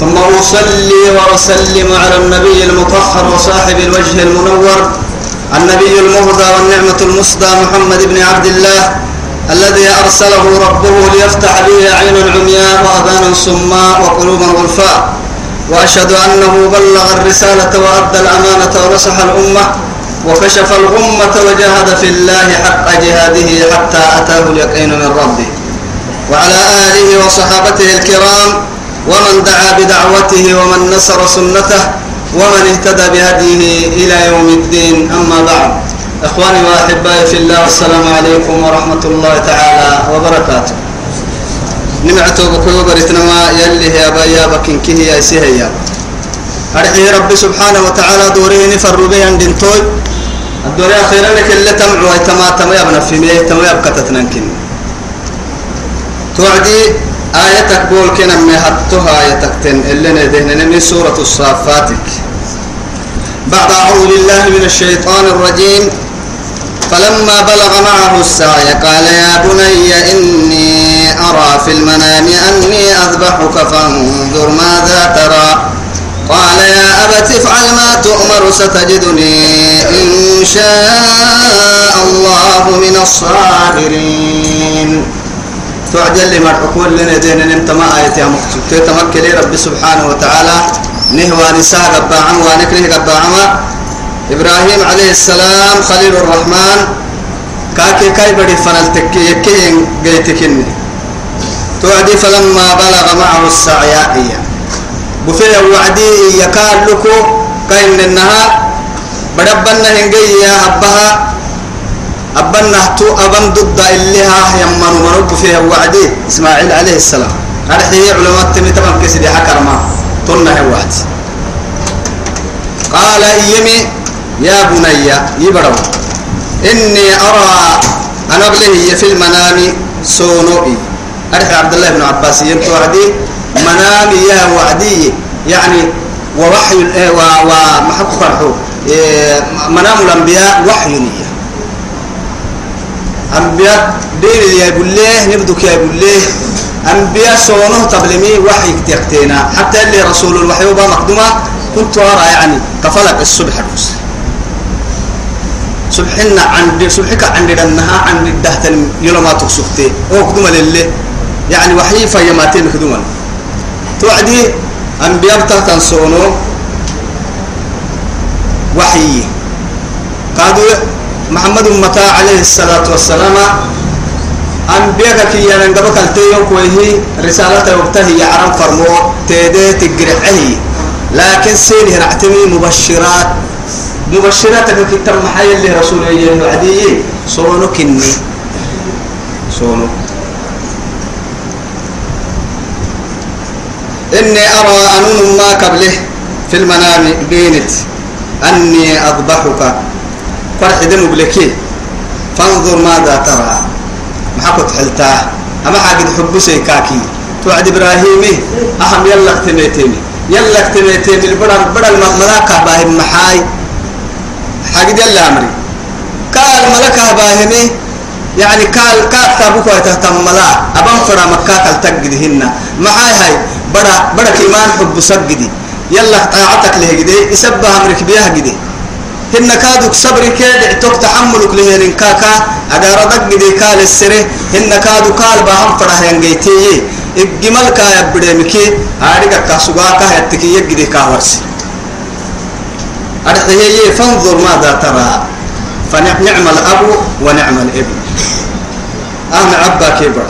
ثم أصلي وأسلم على النبي المطهر وصاحب الوجه المنور النبي المهدى والنعمة المصدى محمد بن عبد الله الذي أرسله ربه ليفتح به عين عمياء وأذانا صماء وقلوبا غلفاء وأشهد أنه بلغ الرسالة وأدى الأمانة ونصح الأمة وكشف الغمة وجاهد في الله حق جهاده حتى أتاه اليقين من ربه. وعلى آله وصحابته الكرام ومن دعا بدعوته ومن نصر سنته ومن اهتدى بهديه إلى يوم الدين. أما بعد إخواني وأحبائي في الله السلام عليكم ورحمة الله تعالى وبركاته. نمعتو بكيو بريتنما يلي هي بايا بكين كيه يا سيهيا. أرحي ربي سبحانه وتعالى دوره نفر بي عندن توي الدنيا خيرا لك اللي تمعوا يتما تما يبنى في ميه تما يبكتتنا توعدي آيتك بول كنا مهتها آيتك تن اللي ندهن من سورة الصافاتك. بعد أعوذ بالله من الشيطان الرجيم. فلما بلغ معه السعي قال يا بني إني أرى في المنام أني أذبحك فانظر ماذا ترى. قال يا أبت افعل ما تؤمر ستجدني إن شاء الله من الصابرين تعجل لما تقول لنا دين انت ما آية يا مكتوب تتمكن لي رب سبحانه وتعالى. نهوى نساء قبعا ونكره قبعا إبراهيم عليه السلام خليل الرحمن. كاكي كاي بدي فنل تكي يكين جيتكني توعدي فلما بلغ معه السعي إياه بفيا وعدي يكال لكو كاين النهار بدبنا هنجي يا أبها. أبنا تو أبن ضد إلها يمن منوب فيها وعدي إسماعيل عليه السلام. هذه علماء تمي تمام كسدي حكر ما. تنه وعد. قال يمي يا بني يبرو. إني أرى أنا بله في المنام سونوئي. أرحي عبد الله بن عباس ينتو وعدي. منامي يا وعدي يعني ووحي ومحق فرحه. منام الأنبياء وحي نية أنبياء دين اللي يقول ليه نبدك يقول ليه. أنبياء سونه تبلمي وحي كتيرتينا حتى اللي رسول الوحي وبا مقدمة كنت أرى يعني كفلك الصبح الرسل. سبحنا عند سبحك عند النها عند الدهت يلما تكسفتي أو كدوما لله يعني وحي فيماتين كدوما توعدي أنبياء تحت سونو وحي قالوا محمد متى عليه الصلاة والسلام. أنبياء كي ينقبك التيون كويه رسالة وقته يعرم فرمو تيدي تقرعه لكن سينه نعتمي مبشرات. مبشرات كتاب محايا اللي رسول الله وعدي. صونو كني. صونو إني أرى أنون ما قبله في المنام بينت. أني أذبحك. فرح دم بلكي فانظر ماذا ترى. ما حكت حلتاه أما حاجد حب سيكاكي. توعد إبراهيمي. أهم يلا اكتميتيني يلا اكتميتيني البدل بدل ملاكة باهم محاي. حاجد يلا أمري. قال ملكة باهمي. يعني قال قال تابوك ويتهتم ملا أبان فرا مكة تلتقدهن محاي هاي. بڑا بڑا كيمان حب سجدي يلا طاعتك له جدي يسبها أمرك بيها جدي هن كادوك صبر كاد تحملك لهن كاكا. أدار دق كال السره هن كادو كال باهم فرح ينجيتي الجمال كا يبدمكي أريك كاسوغا كا يتكي يجدي كاورسي أرحيه فانظر ماذا ترى. فنعم الأب ونعم الإبن. أهم عبا كبر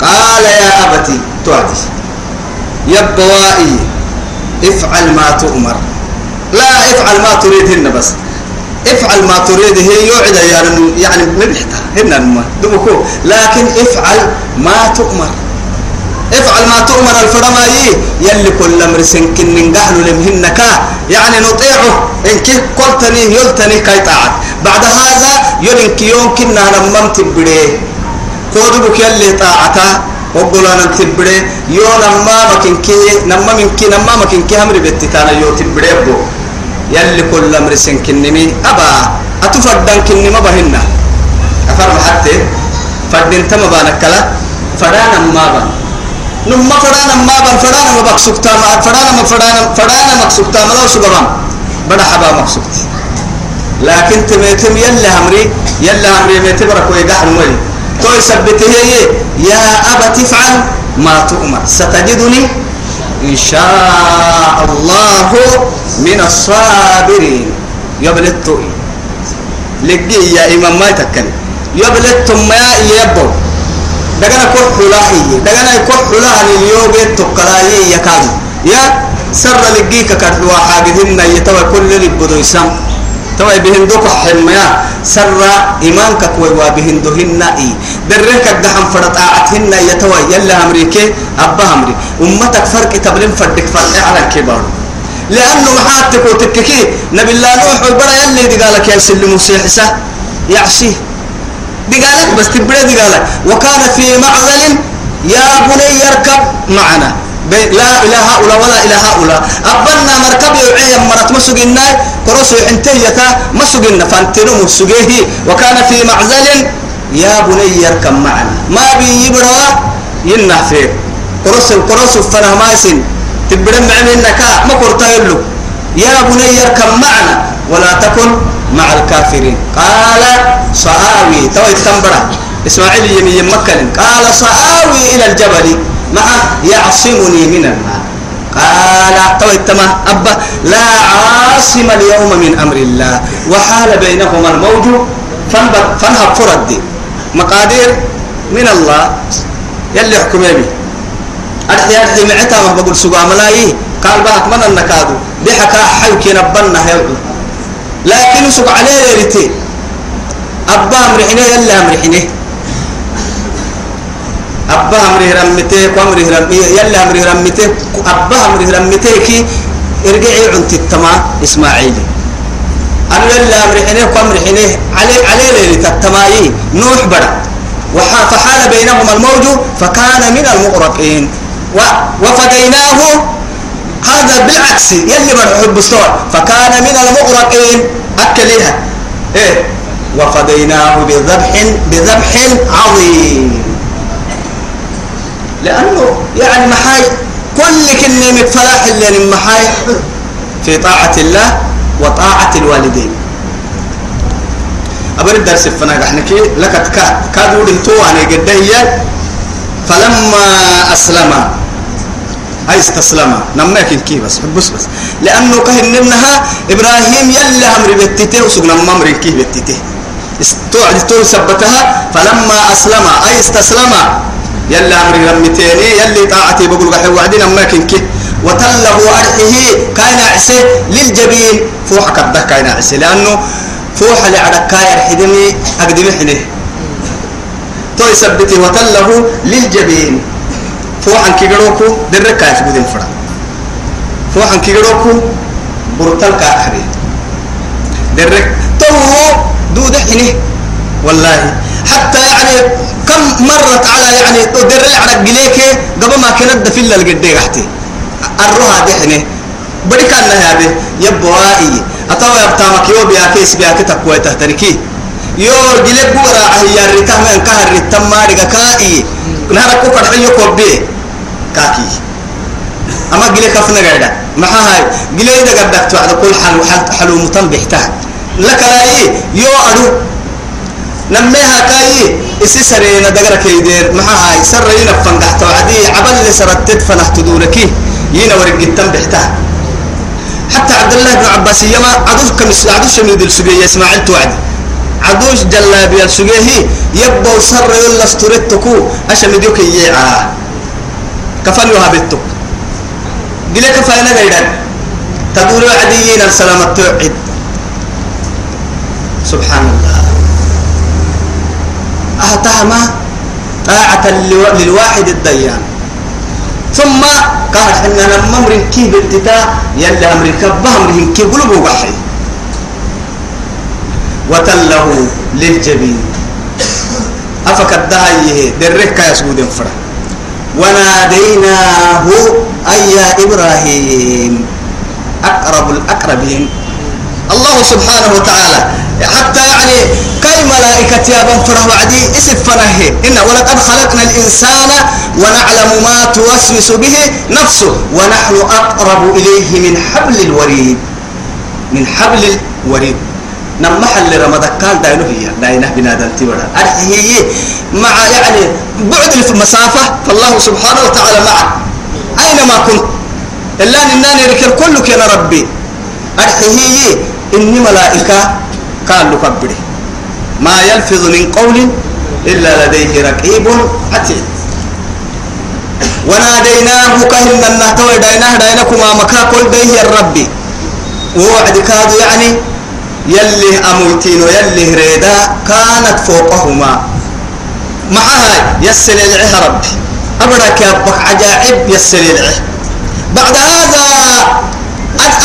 قال يا أبتي توعدي يبوائي افعل ما تؤمر. لا افعل ما تريدهن بس. افعل ما تريد هي يوعد يعني يعني مبحتها هن ما دمكو لكن افعل ما تؤمر. افعل ما تؤمر الفرماي يلي كل أمر سنكن نقحل لمهنك. يعني نطيعه. إن كي قلتني يلتني كي طاعت. بعد هذا يلنك يوم كنا نممت بديه كودبك يلي طاعتا. وقولا نتبري يو نما مكن كي نما من كي نما مكن كي همري بتتانا يو تبري يلي كل أمر سنكن نمي أبا أتفردن كن ما بهنا أفرم حتى فردن تم بانكلا. فرانا ما بان نما فرانا ما بان فرانا ما بقسكتا ما فرانا ما فرانا فرانا مقسكتا ما لو سبحان بدا حبا مقسكتي لكن تميتم يلا همري يلا همري ميتبرك ويقحن ولي تو يثبته يا أبا تفعل ما تؤمر. ستجدني إن شاء الله من الصابرين. يبلت لقي يا إمام ما يتكلم. يبلت ما يبو. دغنا كو حلاهي دغنا كو حلاهي اليوم تقراي يكاد يا سر لقيك كدوا حاجهن يتوى كل اللي بدو يسام. تو بهندوك حلميا سر إيمانك كوي وبهندهن إي درك الدحم فرط آعتهن يتوى يلا أمريكي أبا أمري. أمتك فرق تبلين فردك فرق على الكبار لأنه محاتك وتككي. نبي الله نوح وبرا يلي دي قالك يا سلم مسيحسة يعصيه دي قالك بس تبري دي قالك وكان في معزل يا بني يركب معنا. لا إله هؤلاء ولا إله هؤلاء. أبنا مركب يعي مرت مسجنا كرسو انتهيتا مسجنا فانتنو مسجيه وكان في معزل يا بني يركب معنا. ما بي يبرا ينح فيه. كرسو كرسو فنه ماسن تبرم منك ما كرتا يلو. يا بني يركب معنا. ولا تكن مع الكافرين. قال صآوي تو التنبرة إسماعيل يمي مكة قال صآوي إلى الجبل. مع يعصمني من الماء. قال تو التما أبا لا عاصم اليوم من أمر الله. وحال بينهما الموج فانهب فرد. مقادير من الله. يلي حكم يبي؟ أرحي أرحي معتا ما بقول سقا ملاي قال بقى من النكادو بحكا حيوكي نبنا هيوعو لكن سقا عليه ريتي أبا أمرحني يلا أمرحني أبا أمره رمته وأمره رم يلا أمره رمته أبا أمره رمته كي ارجعي عند التما إسماعيلي أنا يلا أمره حنيه وأمره حنيه علي علي ليلة التمايي نوح بڑا فحال بينهما الموج فكان من المغرقين وفديناه هذا بالعكس يلي مرحب بستوى فكان من المغرقين أكلها إيه وفديناه بذبح بذبح عظيم لأنه يعني محاي كل كلمة فلاح اللي محاي في طاعة الله وطاعة الوالدين. أبر الدرس فنا نحكي لك كاد كادوا تو أنا قد هي. فلما أسلم. أي استسلم. نما يمكن كي بس بس بس. لأنه كهن منها إبراهيم يلا أمر بتته وسجنا أمر كي بتته استوعد تو ثبتها فلما أسلم. أي استسلم. يلا أمري رمتيني يلي طاعتي بقول قحي وعدنا ما كنك وتله أرحه كان عسى للجبين. فوحك الده كان عسى لأنه فوح لعدك كاير حدمي أقدم حنه. تو يثبتي وتله للجبين. فوحن كيغروكو درك كايف بدين فرا فوحن كيغروكو برتل كاحري درك تو دود حنه والله حتى يعني كم مرت على يعني تدر على جليك قبل ما كانت في القدي قحتي؟ الروها دحنه بدي كان هذا يبوائي أتوا يبتامك يو بيا كيس بيا كتكوي تهتركي يو جليك بورا هي الرتام من كهر الرتام ما رجع كائي. نهارك كوكر حيو كوبي كاكي. أما جليك أفنى قاعدة. ما هاي جليك ده قدك تعد كل حلو حلو متنبح تحت لك لا يو أدو. نميها كاي اسي سرينا دقرا كيدير ما هاي سرينا فنقحت وعدي عبل اللي سرتت فنحت دوركي ينا ورق التم بحتها حتى عبد الله بن عباس يما عدوش كمس عدوش شميد السجيه اسماعيل توعد عدوش جلابي السجيه يبقى سر يلا استرتكو اشمدوك يعا كفن يهابتك قلت كفاينا غيران تقول عديين السلامة توعد سبحان الله أهتهم طاعة للواحد الديان. ثم قال حنا لما أمر كي بالتتا يلا أمر كبه أمر كي قلوب وحي. وتله للجبين. أفكد دهيه درك يسجود فرح وناديناه أي يا إبراهيم. أقرب الأقربين. الله سبحانه وتعالى حتى يعني كاي ملائكة يا بن فرح وعدي اسف فنه إن ولقد خلقنا الإنسان ونعلم ما توسوس به نفسه ونحن أقرب إليه من حبل الوريد. من حبل الوريد. نم محل رمضان كان داينه هي. داينه بنادم تبرا. هي مع يعني بعد المسافة فالله سبحانه وتعالى معك أينما كنت؟ إلا أنني ركل كلك يا ربي. هي. إني ملائكة كان لكبري ما يلفظ من قول إلا لديه رقيب عتيد. وناديناه كهن النهتوى ديناه دينكما مكا كل ديه الربي ووعد كاد يعني يلي أموتين ويلي ريدا كانت فوقهما. معها يسل العه ربي. أبرك يا أبك عجائب يسل العه بعد هذا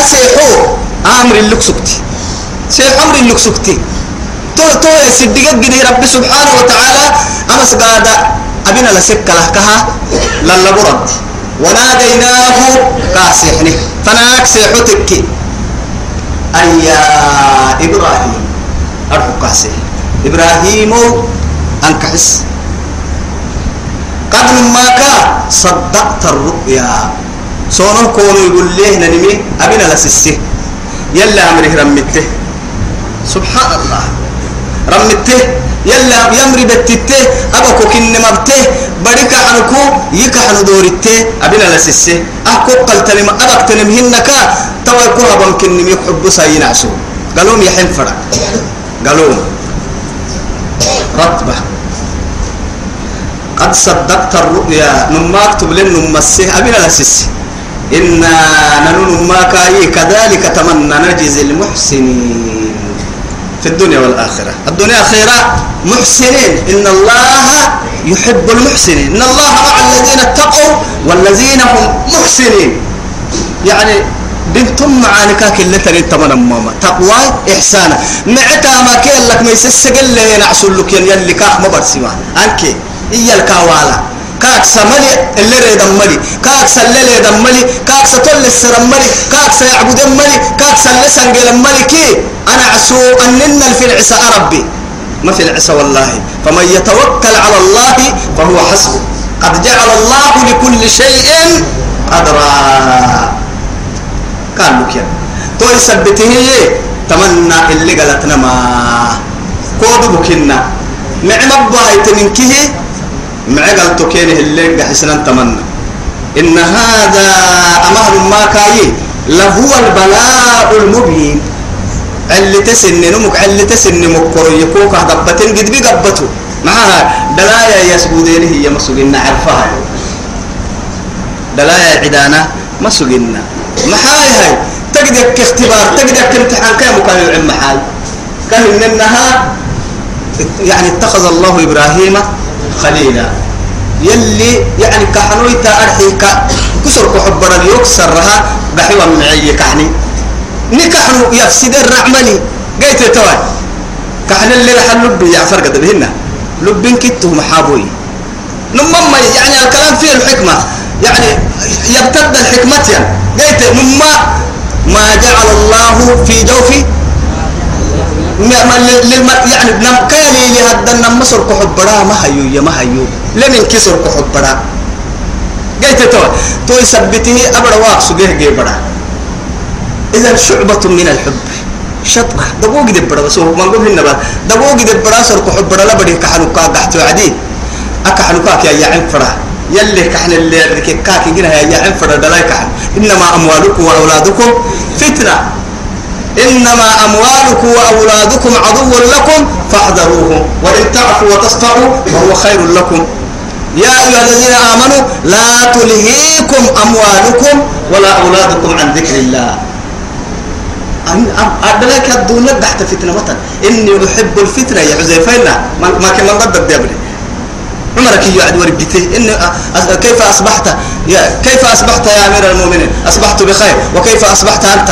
أسيحو أمر اللي سيح أمر اللي سكتي تو تو يسدقك جدي ربي سبحانه وتعالى أمس قاعد أبينا لسك لهكها للبرد. وناديناه كاسحني. فناك سيحوتك أي إبراهيم. أرفق كاسح إبراهيم أنكحس. قد ما كا صدقت الرؤيا. سونو كونو يقول ليه ننمي؟ أبينا لسسي. يلا أمره رمته سبحان الله. رمته يلا يمري بتته أبكو كن مبته بريك عنكو يكحن دورته أبينا لسسه أحكو قلتني ما أبك تنمهنك توا يكون أبن كن يحب سايين عسو قالوا يحن فرق قالوا رتبة قد صدقت الرؤيا نما أكتب لن نمسه أبينا لسسه إنا ننون ما كاي كذلك تمنى نجزي المحسنين. في الدنيا والآخرة. الدنيا خيرا محسنين. إن الله يحب المحسنين. إن الله مع الذين اتقوا والذين هم محسنين. يعني بنتم معاني كاك اللي ترين تمنى ماما. تقوى إحسانا. معتا ما كي لك ما يسسقل لي نعسل لك يلي كاك ما برسما أنكي. إيا الكاوالا كاك سملي اللي ريد ملي. كاك سللي دملي كاك ستول السرملي كاك سيعبد ملي كاك سلسن قل ملي. كي؟ أنا عسو أننا في العسى ربي ما في العسى والله. فمن يتوكل على الله فهو حسبه. قد جعل الله لكل شيء قدرا. قال لك يا. تو يثبته تمنى اللي قالتنا ما. كود بكنا نعم الله يتمنكه معقل تكينه اللي حسنا تمنى. إن هذا أمر ما كاي لهو البلاء المبين. اللي تسن نمك اللي تسن مكر يكوك دبتين قد بقبته معها دلايا يسبودين هي مسوقنا عرفها دلايا عدانا مسوقنا محاي هاي تقدر اختبار تقدر امتحان كم كان يعم محاي كان إنها يعني اتخذ الله إبراهيم خليلا. يلي يعني كحنوي تأرحي ك كسر كحبر يكسرها بحيوة معي كحني. نكحنو يفسد الرعملي قيت توي كحن اللي رح اللب يا فرق بهنا. لبين كتو محابوي. نمما يعني الكلام فيه الحكمة. يعني يبتد الحكمة يعني. قيت نما ما جعل الله في جوفي يعني نم كالي النم مصر ما هيو يا ما لمن كسر كحبرا قلت تو تو يثبته أبدا واق سجيه جيبرا إذا شعبة من الحب. شطرة. دبوق دبرا بس هو ما هنا بقى. دبوق دبرا سر كحبرا لا بدي يا عين فرا. يلي كحن اللي رككاك جنا يا فرا دلاي كحن. إنما أموالكم وأولادكم فتنة. إنما أموالكم وأولادكم عدو لكم فاحذروهم. وإن تعفوا وتصفحوا فهو خير لكم. يا أيها الذين آمنوا لا تلهيكم أموالكم ولا أولادكم عن ذكر الله. أدلك الدنيا تحت فتنة مثلا إني أحب الفتنة. يا حذيفينا ما كان من ضد الدبر عمرك يعد ورقته إن كيف أصبحت؟ يا كيف أصبحت يا أمير المؤمنين؟ أصبحت بخير. وكيف أصبحت أنت؟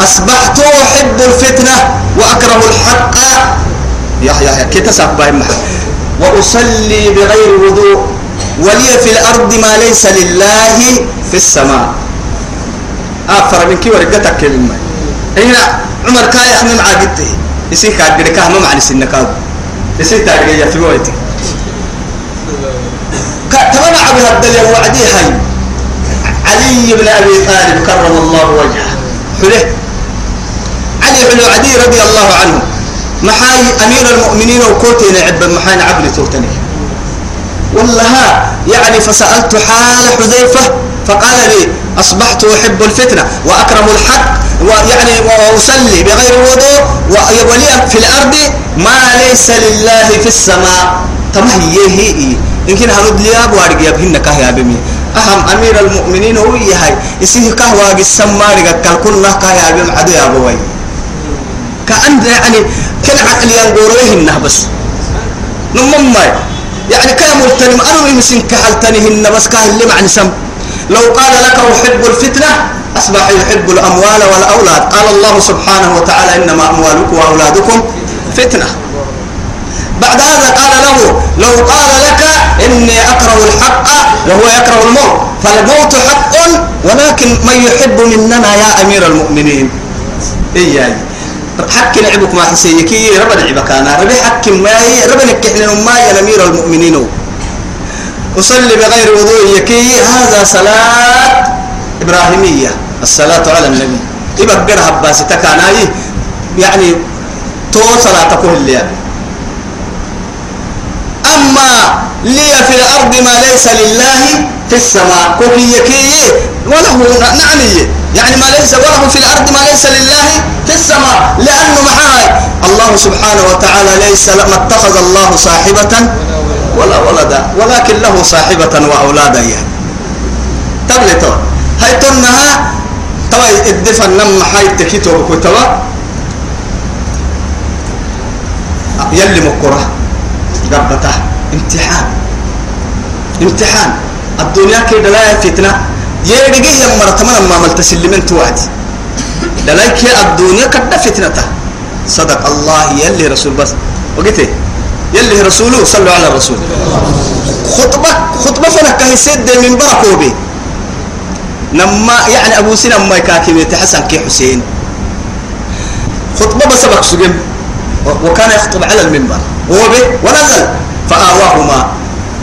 أصبحت أحب الفتنة وأكره الحق. يا يا كي تسبح وأصلي بغير وضوء ولي في الأرض ما ليس لله في السماء. أفر من كي ورقتك كلمة هنا عمر كاي أخمي مع قدته يسيك كاد كاه ما معني سنك يسيك كاد يا في وقتي تمام عبد الدليل وعدي هاي. علي بن أبي طالب كرم الله وجهه. حليه علي بن عدي رضي الله عنه. محاي أمير المؤمنين وكوتين عب محاي عبد توتني والله يعني فسألت حال حذيفة فقال لي أصبحت أحب الفتنة وأكره الحق ويعني وأصلي بغير وضوء ولي في الأرض ما ليس لله في السماء. تمهي هي إن كان هنود لي أبو أرجع يبهن كهيا بمي أهم أمير المؤمنين هو يهاي. يسيه كهوا جسم مارجع كل كل كهيا بم عدو يا أبوي كأن يعني كان عقل ينقروهن بس. نمم يعني كان ملتنم أنا يمسن كحلتنهن بس كهل اللي معني سم. لو قال لك أحب الفتنة أصبح يحب الأموال والأولاد. قال الله سبحانه وتعالى إنما أموالكم وأولادكم فتنة. بعد هذا قال له لو قال لك إني أكره الحق وهو يكره الموت. فالموت حق ولكن من يحب مننا يا أمير المؤمنين. إياي حق لعبك ما حسيكي رب لعبك أنا. ربي حق ما رب نكحن ما يا أمير المؤمنين. أصلي بغير وضوء يكي هذا صلاة إبراهيمية الصلاة على النبي. إبقى قرها باسي يعني تو صلاة كل أما لي في الأرض ما ليس لله في السماء. كوكي يكي وله نعني. يعني ما ليس وله في الأرض ما ليس لله في السماء. لأنه معاي. الله سبحانه وتعالى ليس ما اتخذ الله صاحبة ولا ولدا ولكن له صاحبة وأولادا يعني. تبلتو هاي تنها توا الدفن نم حي تكيتو بكتوا يلي مكره قبته امتحان. امتحان. الدنيا كده لا فتنة. يرجع يا مرتمنا ما عملت سلمنت توعد. دلاك يا الدنيا كده فتنة. صدق الله يلي رسول بس. وقلت يلي رسوله صلوا على الرسول. خطبة خطبة فلك كهسد من بركوبي. نما يعني أبو سينا ما يكاكي حسن كي حسين. خطبة بسبك سجن وكان يخطب على المنبر. هو به ونزل فآواهما.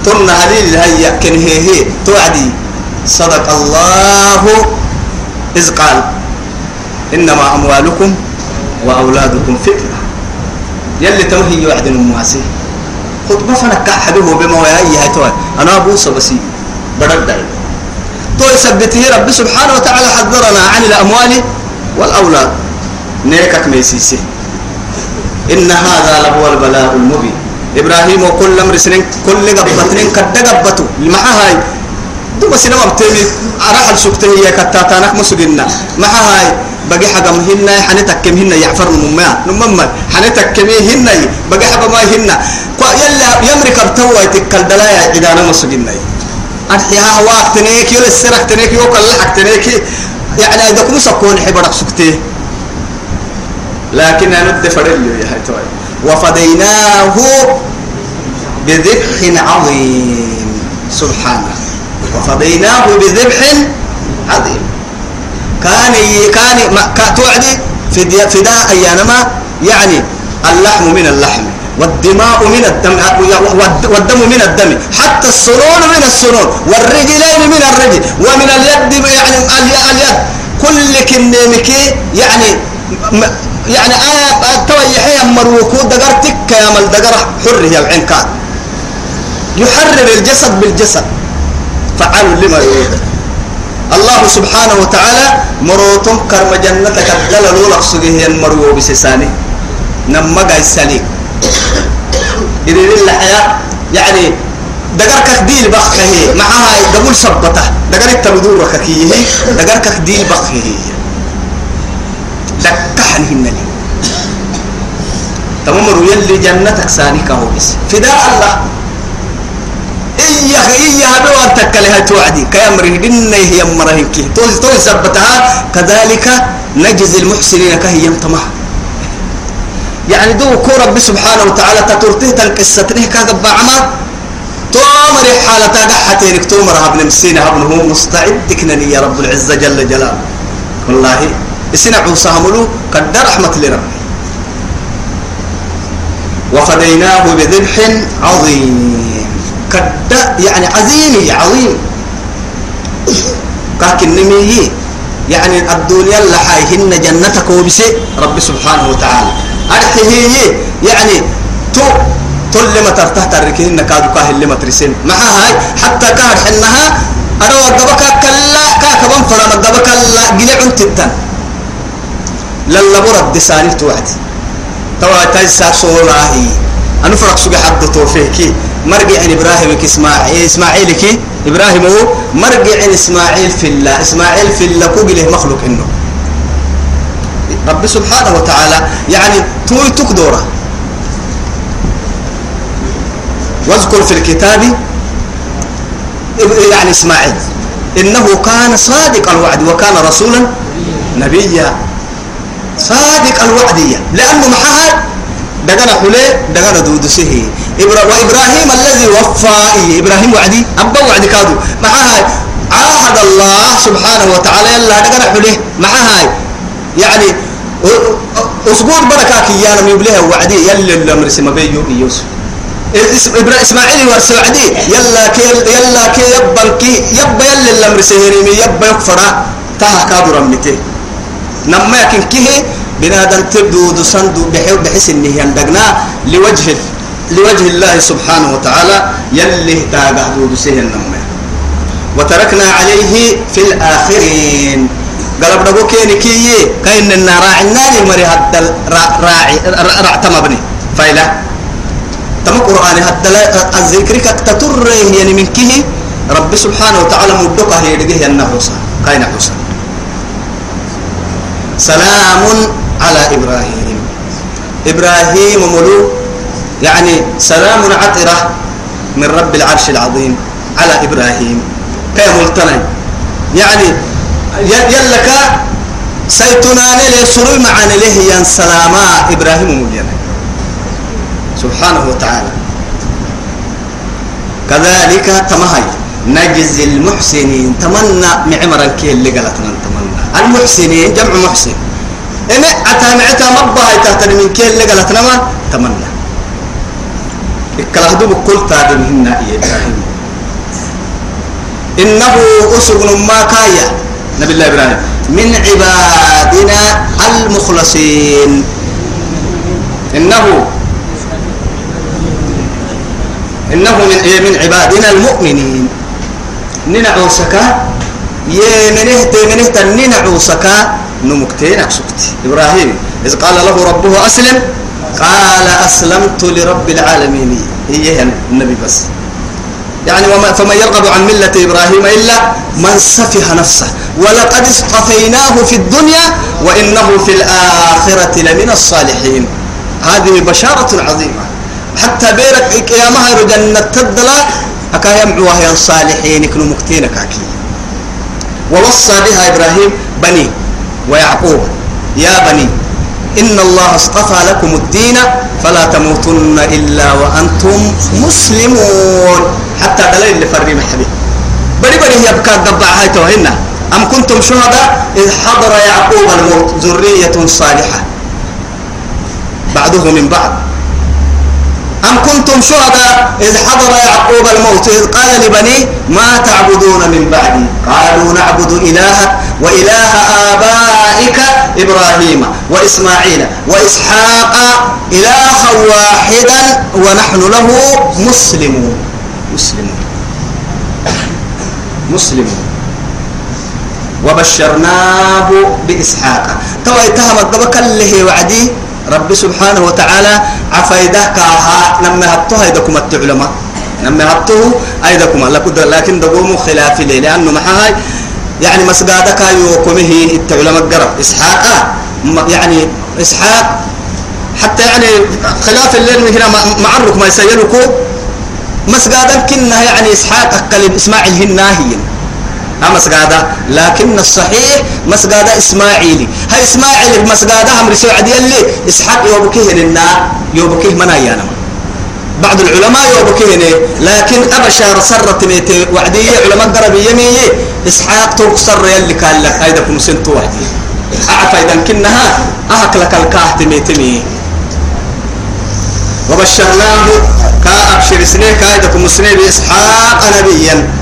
تن هليل هيا كن هي هي. توعدي. صدق الله إذ قال. إنما أموالكم وأولادكم فتنة. يلي توهي يوعد المواسي خطبة فنك حدوه بما وياي هاي توي أنا أبو سبسي بدر داي تو يثبته رب سبحانه وتعالى حذرنا عن الأموال والأولاد. نيكك ميسيسي. إن هذا لهو البلاء المبين. إبراهيم وكل أمر سنين كل قبطنين كد قبطوا المحا هاي دوما سينما بتمي أراح السكتة هي كتاتانك مسجنا محا هاي بقي حاجة مهنا. حنتك كم هنا. يعفر نمما نمما حنتك كم هنا. بقي حاجة ما هنا. يلا يمرك بتوة تكال دلايا إذا أنا مسجنا أرحيها وقت تنيك يلا السرق تنيك يوكل لحق تنيك يعني إذا كم سكون حبرك سكتة. لكن أنا الدفرل يا هاي توي. وفديناه بذبح عظيم. سبحانه. وفديناه بذبح عظيم. كان كان توعدي فداء أيانما يعني اللحم من اللحم والدماء من الدم والدم من الدم حتى السنون من السنون والرجلين من الرجل ومن اليد يعني اليد كل كنيمك يعني يعني آية تويحي مروكو دقرتك يا مال دقر حر هي العين كان. يحرر الجسد بالجسد. فعال لما يريد. الله سبحانه وتعالى مروتم كرم جنتك الدلل لقصده هي المرو بسساني نما قاي سليك إذا الحياة يعني دقر كديل بخه معها قبول سبته دقر التبدور وككيه دقر كديل بخه دكحن هنني تمامر يلي جنتك ساني كهو بس فداء الله. إياه إياه بوان تكلها توعدي. كيامره دنا هي مرهنك. توز توز سبتها كذلك نجزي المحسنين كهي يمتمه يعني دو كو رب سبحانه وتعالى تترته تنقصتنه كذب عما تومر حالة قحتين تومر ابن مسينا ابنه. مستعد كنني يا رب العزة جل جلاله. والله إسنا عوسى هملو قد رحمة لرب. وفديناه بذبح عظيم. كد يعني عظيم عظيم. كاكن نمي يعني الدنيا لحايهن جنتك وبسي رب سبحانه وتعالى. أرحيه. يعني تو تل ما ترتحت الركين كادو كاه اللي ما ترسين. مع هاي. حتى كاد حنها. أنا وقبك كلا كاكبا فرما قبك لا قلع تتن للا برد دساني توعد توا تجسا صولاهي. أنا فرق سوق حد توفيكي مرجع إبراهيم إسماعيل إسماعيل كي إبراهيم هو مرجع إسماعيل في الله. إسماعيل في الله كوجله مخلوق إنه. رب سبحانه وتعالى يعني توي تقدره واذكر في الكتاب يعني إسماعيل. إنه كان صادق الوعد وكان رسولا نبيا. صادق الوعدية. لأنه معها دقنا حلي دقنا دودسه. وإبراهيم الذي وفى إبراهيم وعدي أبا وعد كادو. معها عاهد الله سبحانه وتعالى. يلا دقنا حلي معها يعني أسبوع بركة كيانا يبليها وعدي. يلا الأمر سما بيجو يوسف. إسماعيل ورسوعدي يلا كي يلا كي يبا كي يبا يلا الأمر سهريمي يبا يكفر تها كادو رمته نما يكن كيه بنادم تبدو دسندو بحيو بحس إنه يندقنا لوجه لوجه الله سبحانه وتعالى يلي تاقع دود سهل نما. وتركنا عليه في الآخرين. قلب نقول كيني كي كاين النار راعي مري هدل راعي رعتم أبني. فايلا تم قرآن هدل الذكر كتتر يعني من كيه رب سبحانه وتعالى مدوكا هي دقيه النحوسا كاين حوسا سلام على إبراهيم. إبراهيم ملو يعني سلام عطرة من رب العرش العظيم على إبراهيم. كيف ملتنى يعني يلك سيتنان له سرور معنا له ين سلاما إبراهيم ملينا سبحانه وتعالى. كذلك تمهي. نجزي المحسنين. تمنى معمرا كي اللي قالتنا تمنى المحسنين جمع محسن. إن أتى معتا مبها تحت من كي اللي قالتنا ما تمنى الكلام بكل تادم هنا إبراهيم. إنه أسر ما كايا نبي الله إبراهيم. من عبادنا المخلصين. إنه إنه من إيه من عبادنا المؤمنين. ننعوسك يا منه منه ننعوسك نمكتين أكسكت إبراهيم إذ قال له ربه أسلم. قال أسلمت لرب العالمين. هي النبي بس. يعني وما فمن يرغب عن ملة إبراهيم إلا من سفه نفسه. ولقد اصطفيناه في الدنيا وإنه في الآخرة لمن الصالحين. هذه بشارة عظيمة. حتى بيرك مهر جنة تدلا أكا يمعوا هي الصالحين كنوا مكتينك أكي ووصى بها إبراهيم بني ويعقوب. يا بني إن الله اصطفى لكم الدين فلا تموتن إلا وأنتم مسلمون. حتى دليل اللي فرمي محبي بدي بدي يبكى قبع هاي توهنا أم كنتم شهداء؟ إذ حضر يعقوب الموت ذرية صالحة. بعده من بعد. أم كنتم شهداء إذ حضر يعقوب الموت إذ قال لبنيه ما تعبدون من بعدي؟ قالوا نعبد إلهك وإله آبائك إبراهيم وإسماعيل وإسحاق إلها واحدا ونحن له مسلمون. مسلمون. مسلمون. وبشرناه بإسحاق. تو اتهم الدبك اللي وعدي رب سبحانه وتعالى عفايده كاها لما هبته هيدكم التعلماء لما هبته هيدكم لكن دقوموا خلاف ليه؟ لأنه محاي يعني مسجدك يوكمه التعلماء قرب. إسحاق يعني إسحاق حتى يعني خلاف الليل هنا معرك ما يسيركو مسجدا كنا يعني إسحاق أكل إسماعيل هناهي مسجدا لكن الصحيح مسجدا إسماعيلي. هاي إسماعيل مسجدا هم رسول عدي اللي إسحاق يوبكيه لنا يوبكيه منايانا بعض العلماء يوبكيه لكن أبشار سرت ميتي وعدية علماء قرب يمي إسحاق توكسر يلي قال لك هيدا كم سنتو وحدي. أعفى إذا كنها أهك الكاهت ميتمي وبشرناه كأبشر سنين كايدكم سنين بإسحاق نبيا.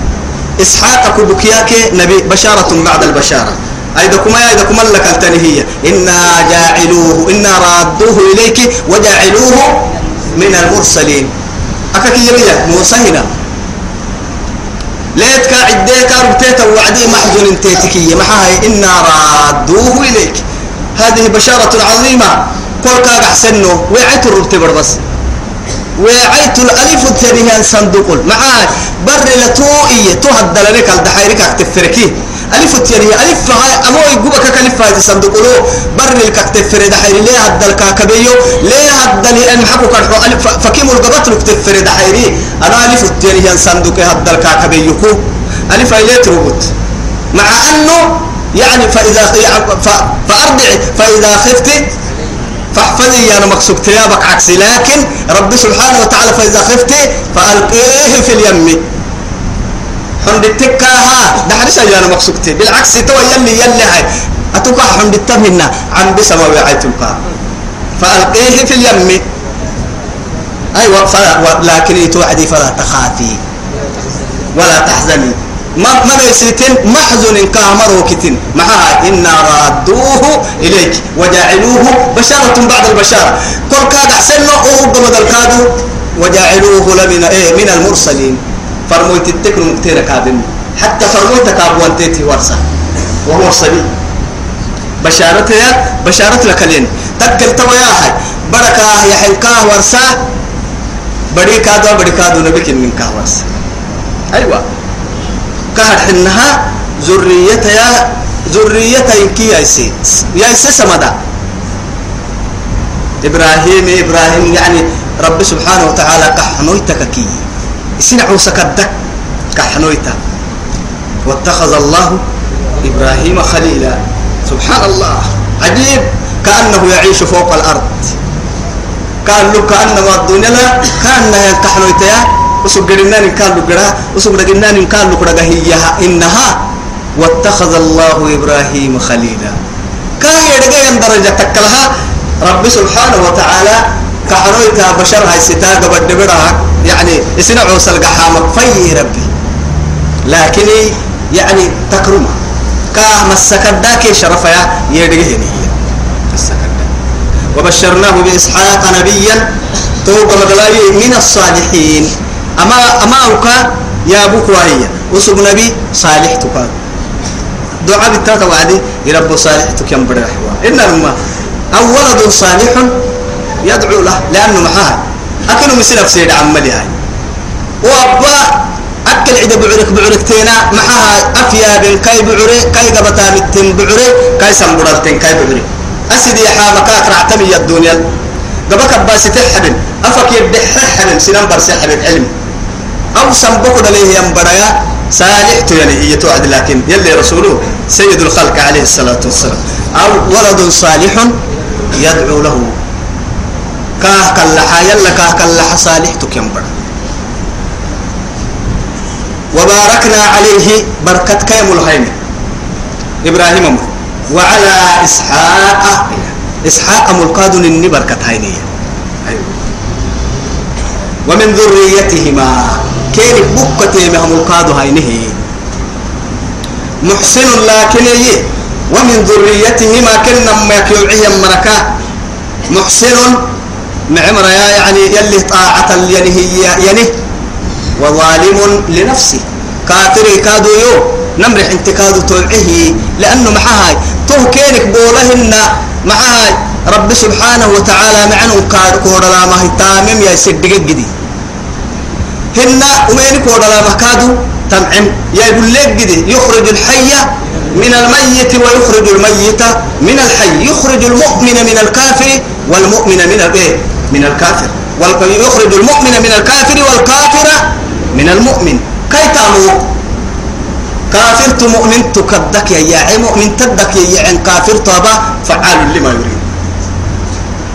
إسحاق كبكياك نبي بشارة بعد البشارة. أيدكم أيدكم لك التنهية إنا جاعلوه إنا رادوه إليك وجاعلوه من المرسلين. أكاك يبيا موسى هنا. ليت كعديك ربتيت وعدي محزن انتيتكية محاي إنا رادوه إليك. هذه بشارة عظيمة. كل كاك أحسنه وعيت الربتي بس وعيت الألف الثانية صندوق معاه بر لتوئية تهد لك الدحيرك اكتفركي ألف الثانية ألف هاي أمو يجوبك كلف هاي صندوق له. بر لك اكتفر دحيري ليه هد الكاكبيو ليه هد لي أن كان ألف فكيم القبط لك تفر دحيري. أنا ألف الثانية صندوق هد الكاكبيو ألف هاي تربط مع أنه يعني فإذا فأرضع فإذا خفت فاحفظي أنا مقصود تيابك عكسي لكن رب سبحانه وتعالى فإذا خفت فألقيه في اليم. حمد التكاها حديث أنا مقصود بالعكس تو يلي يلي هاي. أتوقع حمد التمنى عن بسما وعيتك فألقيه في اليم. أيوة فلا لكن يتوعدي فلا تخافي ولا تحزني. ما ما ليستن محزن كامر وكتن معها إن رادوه إليك وجعلوه بشارة بعد البشارة. كل كاد أحسن أو قمد الكادو وجعلوه لمن إيه من المرسلين. فرمويت التكن مكتير كادن حتى فرمويت كابوان تيتي ورسا وهو صبي. بشارة يا بشارة لكلين تكل توياها بركة يحلكاه ورسا بدي كادو بدي كادو نبيك من كاه ورسا أيوة. كهر حنها ذريتها ذريتها كي يايسي. يايسي سمدا. إبراهيم إبراهيم يعني رب سبحانه وتعالى كحنويتك كي. سنعو سكدك كحنويتا. واتخذ الله إبراهيم خليلا. سبحان الله. عجيب. كأنه يعيش فوق الأرض. كان له كأنما الدنيا كأنها ينكحنويتا جرا وسوق جنان كان له كرجه هي إنها واتخذ الله إبراهيم خليلا. كان يرجع درجة تكلها. رب سبحانه وتعالى كحرويتها بشر هاي ستاق بدبرها. يعني إسنا عوصل قحامك. في ربي. لكن يعني تكرمه. كاه مسكت داك شرفها يرجع هي وبشرناه بإسحاق نبيا. توقع مدلاي من الصالحين. أما أما أوكا يا أبوك وهي وسب نبي صالح تقال دعاء بالتاتا وعدي. يرب صالح تكيم برحوا إنما أو ولد صالح يدعو له لأنه معاه. أكنه مثل نفسه عملي هاي. وأبا أكل عدا بعرك بعركتينا معها أفيا بن كاي بعري كاي قبتا متن بعري كاي سنبرلتين كاي بعري. أسدي حامكاك رعتمي الدنيا قبك أباسي تحبن أفك يبدح حبن. سنان برسي حبن. علم. أو سنبقوا عليه ينبريا صالح يعني هي توعد لكن يلي رسوله سيد الخلق عليه الصلاة والسلام. أو ولد صالح يدعو له. كاه كاللحا يلا كاه كاللحا صالح تكينبر وباركنا عليه بركة كيم الهيم. إبراهيم أمر وعلى إسحاق إسحاق ملقاد إني بركة هينية. أيوه. ومن ذريتهما كين بكتي مهم القاد هينه محسن لكن ومن ذريتهما كنا ما يكيوعي مركا. محسن معمر يا يعني يلي طاعة ينه ينه وظالم لنفسه. كافر كادو يو. نمرح انت توعيه. لأنه معها تو كينك بولهن معها رب سبحانه وتعالى معنو كاد كورلا ما هي تامم يا سدق جدي هن وين كورلا ما كادو تمعم يا لك يخرج الحي من الميت ويخرج الميت من الحي. يخرج المؤمن من الكافر والمؤمن من الإيه؟ من الكافر. ويخرج المؤمن من الكافر والكافر من المؤمن. كي تامو كافر مؤمن تكدك يا يا مؤمن تدك يا يا كافر طابا فعال لما يريد.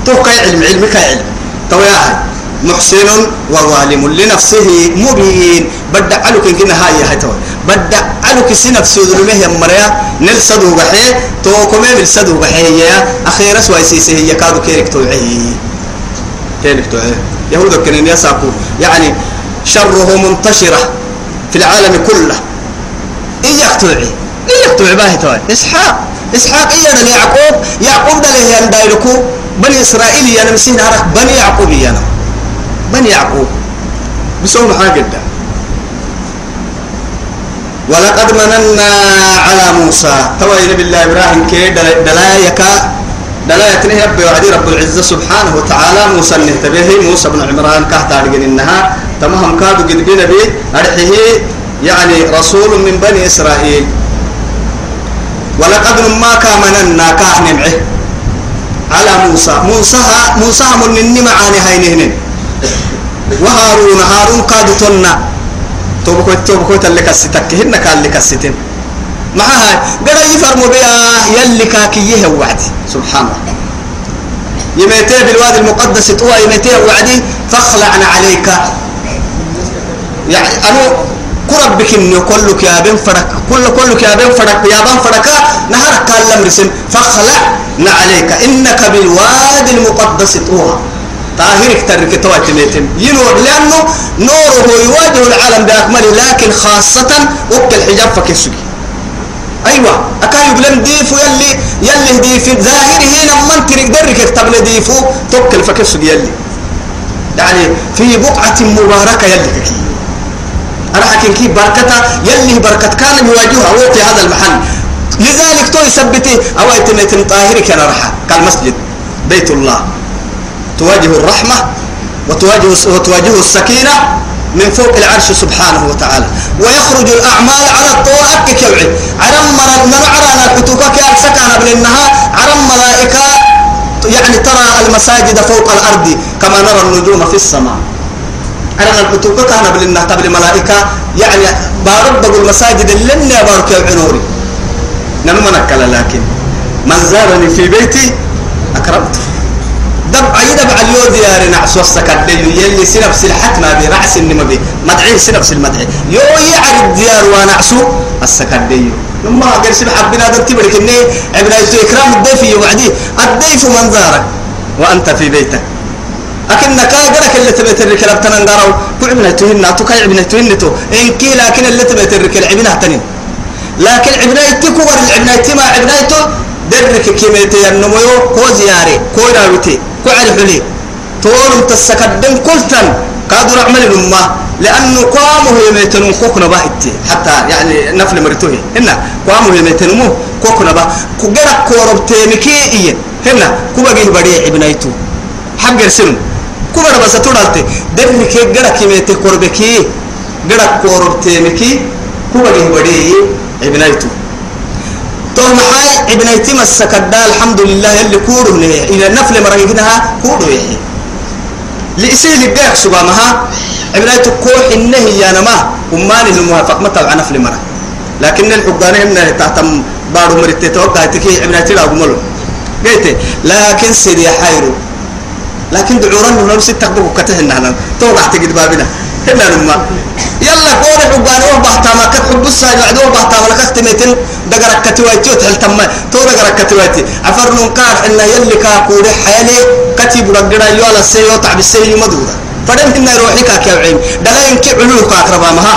تو علم؟ علمك علم. تو يا محسن وظالم لنفسه مبين. بدع علوك إن كنا هاي تو بدع علوك سنف سودرمه يا مريا. نل صدو بحي. تو من صدو بحي يا. أخيرا سواي سيسه هي كادو كيرك توعي كيرك توعي يهود كنين يساقو يعني شره منتشرة في العالم كله. إياك توعي إياك توعي باهي توعي إسحاق. إسحاق إيانا يعقوب يعقوب ده له يندايركو بني إسرائيل يا نمسين عرق بني يعقوب يا نم بني يعقوب؟ بسوم حاجة. ده ولقد مننا على موسى. توي نبي الله إبراهيم كي دلايك دلايك نه رب وعدي رب العزة سبحانه وتعالى. موسى نهتبه موسى بن عمران كهت أرجن إنها. تمام كادو قد بينا بي أرحيه يعني رسول من بني إسرائيل. ولقد ما كامننا كاه نمعه على موسى. موسى موسى من النمع عن هينهن. وهارون هارون قاد تنا توبكو توبكو تلك الستك هن قال لك الستين معها قال يفرموا بها يلي كاكيه وعدي. سبحان الله. يميتي بالوادي المقدس توا يميتي وعدي فاخلعنا عليك. يعني أنا قرب بك إنه كلك يا بن فرق كل كلك يا بن فرق يا بن فرق نهارك قال لم رسم فاخلعنا عليك. إنك بالوادي المقدس توا طاهرك ترك تواتميتم ينور لأنه نوره يواجه العالم بأكمله لكن خاصة وقت الحجاب فكسوكي أيوة أكاي بلن ديفو يلي يلي ديف ظاهره لما أنت درك اكتب ديفو توكل فكسوكي يلي. يعني في بقعة مباركة يلي كي أنا حكي كي بركة يلي بركة كان يواجهها وقت هذا المحل. لذلك تو يثبتي أو يتميتم طاهرك أنا رحى كالمسجد بيت الله. تواجه الرحمة وتواجه وتواجه السكينة من فوق العرش سبحانه وتعالى. ويخرج الأعمال على الطوائب كوعي عرم من عرانا كتوكا كأرسكنا بالنها عرم ملائكة يعني ترى المساجد فوق الأرض كما نرى النجوم في السماء. عرم الكتوكا كان بالنها تبل الملائكة. يعني بارب المساجد اللي بارك العنوري نمنك لكن. من زارني في بيتي أكرمته. دب عيد بعد يو ديار نعس وسكت يلي سنفس الحتمة برأس النمبي مدعي سنفس المدعي يو يعرف ديار ونعسو السكت ديو لما قال سبح ربنا دم تبرك إني عبنا إكرام الضيف وعدي الضيف منظارك وأنت في بيتك. لكن كاجرك اللي تبي ترك لبتنا نقرأوا كعبنا تهنا تو كعبنا تهنا تو. إن كي لكن اللي تبي ترك العبنا تنين لكن عبنا يتكو ور العبنا يتما عبنا يتو. درك كيميتي النمو كو زياري على حلي تقول تسكدن كلتن قادر اعمل الامه لأنه قامه يميتن كوكنا باهتي حتى يعني نفل مرتوه. هنا قامه يميتن مو كوكنا با. كغرا كوربتي مكي إيه. هنا كوبغي بدي ابنايتو. حق رسم كوبر بس تودالتي درك غرا كيميتي كوربكي. غرا كوربتي مكي كوبغي بدي ابنايتو. تو محاي ابن يتم السكدا الحمد لله اللي كورو نه إلى نفل مرقنها كورو يحي لإسيل الجاك سبا مها ابن يتم كوح إنه يا نما ومان الموافق متى على نفل مرة لكن الحقان هم تحتم بارو مرت توقع تكي ابن يتم أبو ملو. قلت لكن سيدي حيرو لكن دعوران نفسي تقبل كتهن هنا. توقع تجد بابنا. هنا نما. يلا حقان أو بحتا ما كت حب أو بحتا ولا كتمتين دقرك كتواتي وتحل تم تو دقرك كتواتي عفر نقار إن يلي كاكور حيالي كتب رجلا يوالا سيو تعب السيو مدودة فدم إن روحي كاكيوعين دلا ينكي علوك كاكربا مها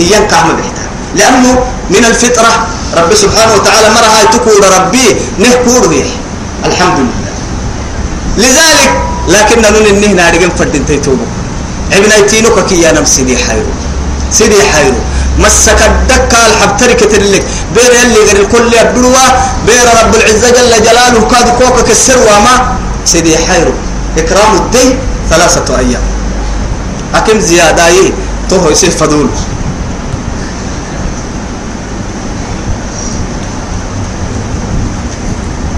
إيان كام بحتا لأنه من الفطرة رب سبحانه وتعالى مرة هاي تقول ربي نهكور بيه الحمد لله. لذلك لكن نون النهنا نارجن فردين تيتوبو ابن ايتينو كي يا نم سيدي حيرو. سيدي حيرو. مسك الدكا الحبتري كترلك. بير يلي غير الكل يبلوا بير رب العزة جل جلاله كاد كوكا كسر وما سيدي حيرو. إكرام الدين ثلاثة أيام. أكم زيادة أي. توه يسيف فضول.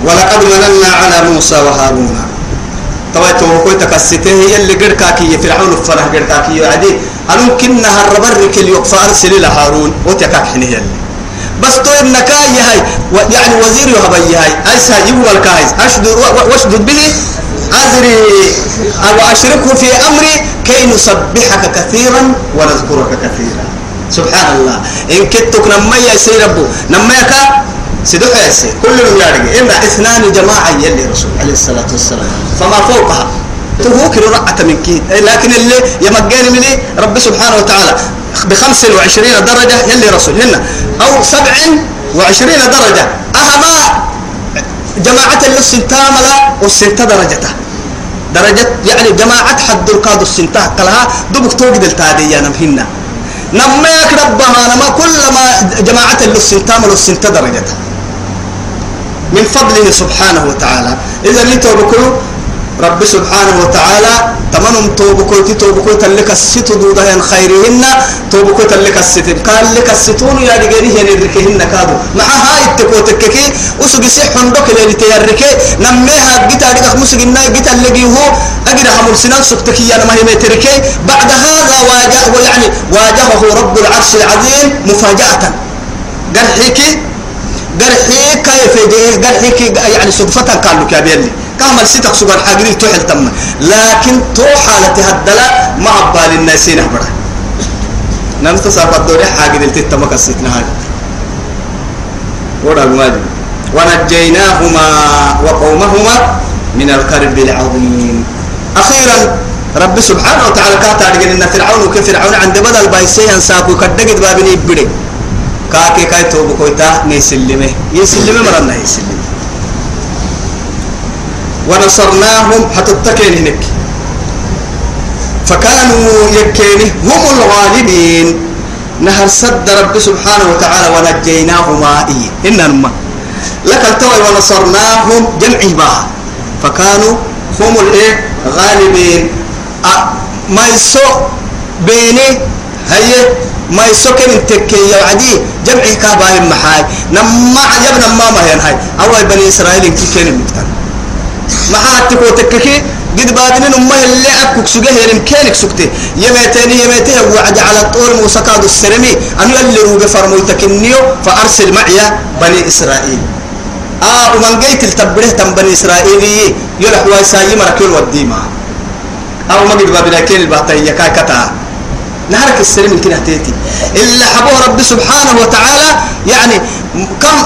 ولقد مننا على موسى وهارون. تويتو كوي تكسته هي اللي قد كاكي فرعون فرح قد كاكي عدي أنو كنا هربرك اليوم فأرسل إلى هارون. وتكاك اللي. بس تو إنك هاي. يعني وزير يهبي هاي. أيسا يبغى الكايز أشدد واشدد به أزري. أو أشركه في أمري كي نسبحك كثيرا ونذكرك كثيرا. سبحان الله. إن كنتك نما يا ربو. نما سيدو حيسي كل يارجع إن إثنان جماعة يلي رسول عليه الصلاة والسلام. فما فوقها. تهوك رعة من كي لكن اللي يمجاني مني رب سبحانه وتعالى. بخمس وعشرين درجة يلي رسول هنا. أو سبع وعشرين درجة. أهما جماعة اللي السنتاملة والسنتا درجته. درجة يعني جماعة حد القاد السنتا. قالها دبك توجد التادية نمهنا نما يكربها نما كل ما جماعة اللي السنتاملة والسنتا درجته من فضله سبحانه وتعالى. إذا نتوب كل رب سبحانه وتعالى تمنهم توبكو توبكو تلك الست دودا ين خيرهن توبكو تلك الست قال لك الستون يا دغري هي ندركهن كادو مع هاي التكو تككي وسغي سحن دوك اللي تيركي نميها جيتا دغ مسغنا جيتا اللي هو اجر حمل سنان سكتكي أنا ما هي متركي بعد هذا واجه ويعني واجهه رب العرش العظيم مفاجأة قرحيك قرحي كيف قرحيك يعني صدفة قال لك يا بيلي. كامل ستك سجن حاجري تحل تم. لكن تو حالة هدلا ما عبال الناس نهبره نمت صافت دوري حاجري تتم كسيتنا هذا ورا ماجد ونجيناهما وقومهما من الكرب العظيم. أخيرا رب سبحانه وتعالى كاتا فرعون وكيف فرعون عند بدل بايسي ساكو كدقت بابني بدي كاكي كاي توبو كويتا نيسلمه. يسلمه مرنا يسلمه. ونصرناهم حتى التكين هناك فكانوا يكيني هم الغالبين. نهر سد رب سبحانه وتعالى ونجيناهما إيه. إنما لك التوي ونصرناهم جمعي بها فكانوا هم الإيه؟ غالبين. أه ما يسو بيني هي ما يسكن تكي يعدي جمعي كاباهم محاي. نما عجبنا ما ما هي أول بني إسرائيل كي المتكلم معها تكو تككي قد بادنين أمه اللي أكوك سجيه يلم كينك سكتي. يميتيني يميتيه وعد على الطول موسكاد السرمي. أن يلي روغ فرمو تكنيو فأرسل معي بني إسرائيل. آه ومن قيت التبره تم بني إسرائيل يلح ويسايي مركول والديما. أو ما قد بابنا كين الباطية كاي كتا نهارك السلم يمكن هتيتي إلا حبوه رب سبحانه وتعالى يعني كم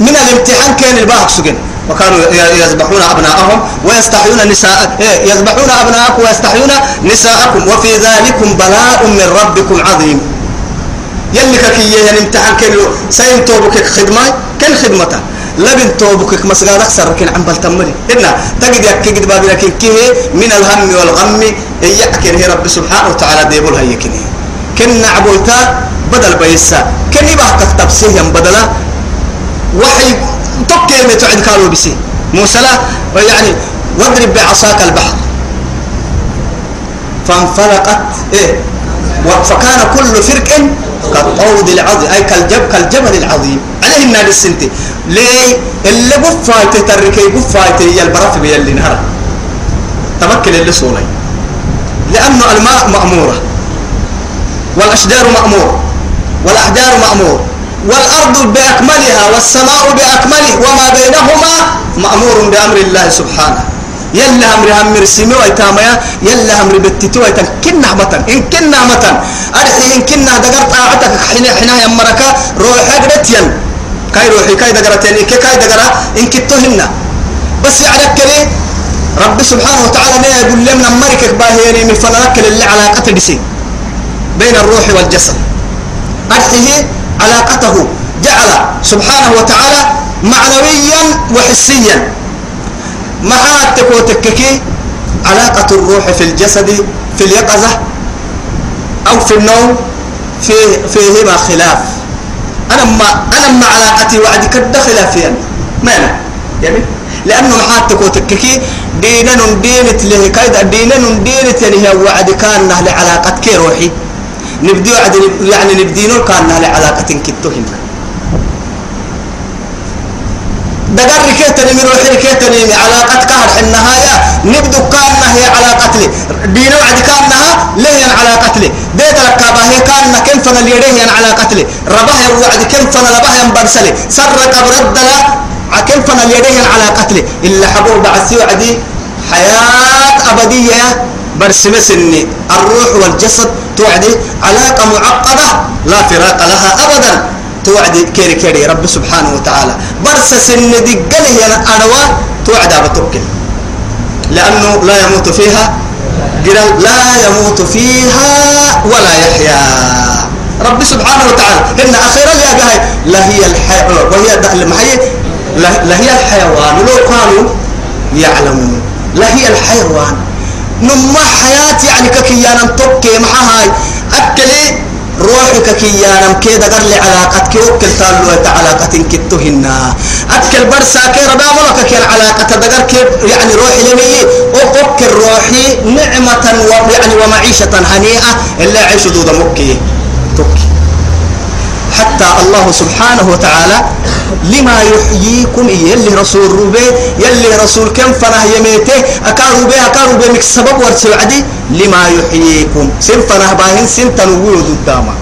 من الامتحان كان الباهك سجن. وكانوا يذبحون أبناءهم ويستحيون نساء إيه، يذبحون أبناءكم ويستحيون نساءكم. وفي ذلكم بلاء من ربكم عظيم. يلي كي يعني امتحان كيلو. سين توبك خدمة كل خدمته. لبن توبك مسجد أكثر لكن عم بلتمري. إنا تجد يك كجد بابي لكن كيه من الهم والغم. يأكل هي رب سبحانه وتعالى ديبول هي كنا عبوتا بدل بيسا. كني بحث تفسير بدلا. وحي تكي ما تعد كانوا بسي موسى لا يعني واضرب بعصاك البحر. فانفلقت إيه؟ فكان كل فرق كالطود العظيم أي كالجب كالجبل العظيم. عليه النار السنتي. ليه؟ اللي قفايته تركي قفايته هي البرف اللي نهر تمكن اللي سولي. لأنه الماء مأمورة. والأشجار مأمور. والأحجار مأمور. والأرض بأكملها والسماء بأكمله وما بينهما مأمور بأمر الله سبحانه. يلا أمر أمر سمي ويتاميا يلا أمر بتتي ويتم كنا متن إن كنا متن. أرحي إن كنا دقرت طاعتك حين حين يمرك روحك دتين كاي روحي؟ كاي دقرتين إن كاي دقرا إن كتوهن بس يعرف كلي رب سبحانه وتعالى ما يقول لنا مركك باهيني من فلنك اللي علاقة بسي. بين الروح والجسد. أرحيه علاقته جعل سبحانه وتعالى معنويا وحسيا. مع تكوتككي علاقة الروح في الجسد في اليقظة أو في النوم فيه فيهما خلاف. أنا ما أنا ما علاقتي وعدي كد خلافيا ما أنا يعني؟ لأنه محات تكوتككي دينا دينت له كايد دينا دينت يعني هي وعد كان له روحي. نبدي يعني نبدي نور كان على علاقة كتوهن دقر كيتني من روحي كيتني علاقة كهر النهاية نبدو كانها هي علاقة لي. دين وعد كانها ليه علاقة لي. بيت الكعبة هي كان كم فن اليديه علاقة لي. رباه وعد كم فن رباه ينبرسلي سر قبر الدلا كم فن اليديه علاقة لي. إلا حبور بعثي وعدي حياة أبدية. برسم سني الروح والجسد توعدي علاقة معقدة لا فراق لها أبدا. توعد كيري كيري رب سبحانه وتعالى. برس سن دقله يا أنوا توعد بتوكل لأنه لا يموت فيها لا يموت فيها ولا يحيا. رب سبحانه وتعالى. إن أخيرا يا جهاي لا هي الحياة وهي المحيي لا هي؟ الحيوان. لو كانوا يعلمون لا هي الحيوان. نما حياة يعني ككيانا توكي محاهاي. أكلي روحك كيانا كيدا قال لي علاقتك وكل تالو علاقة كتهن أكل برسا كي ربا ملك كي العلاقة دقر كيف يعني روحي لمي. وأكل روحي نعمة يعني ومعيشة هنيئة إلا عيش دود مكي توكي. حتى الله سبحانه وتعالى لما يحييكم يلي رسول روبي يلي رسول كم فنه يميته أكاروبي أكاروبي مك سبب ورسوعدي لما يحييكم. سن فنه باهن سن تنوي قداما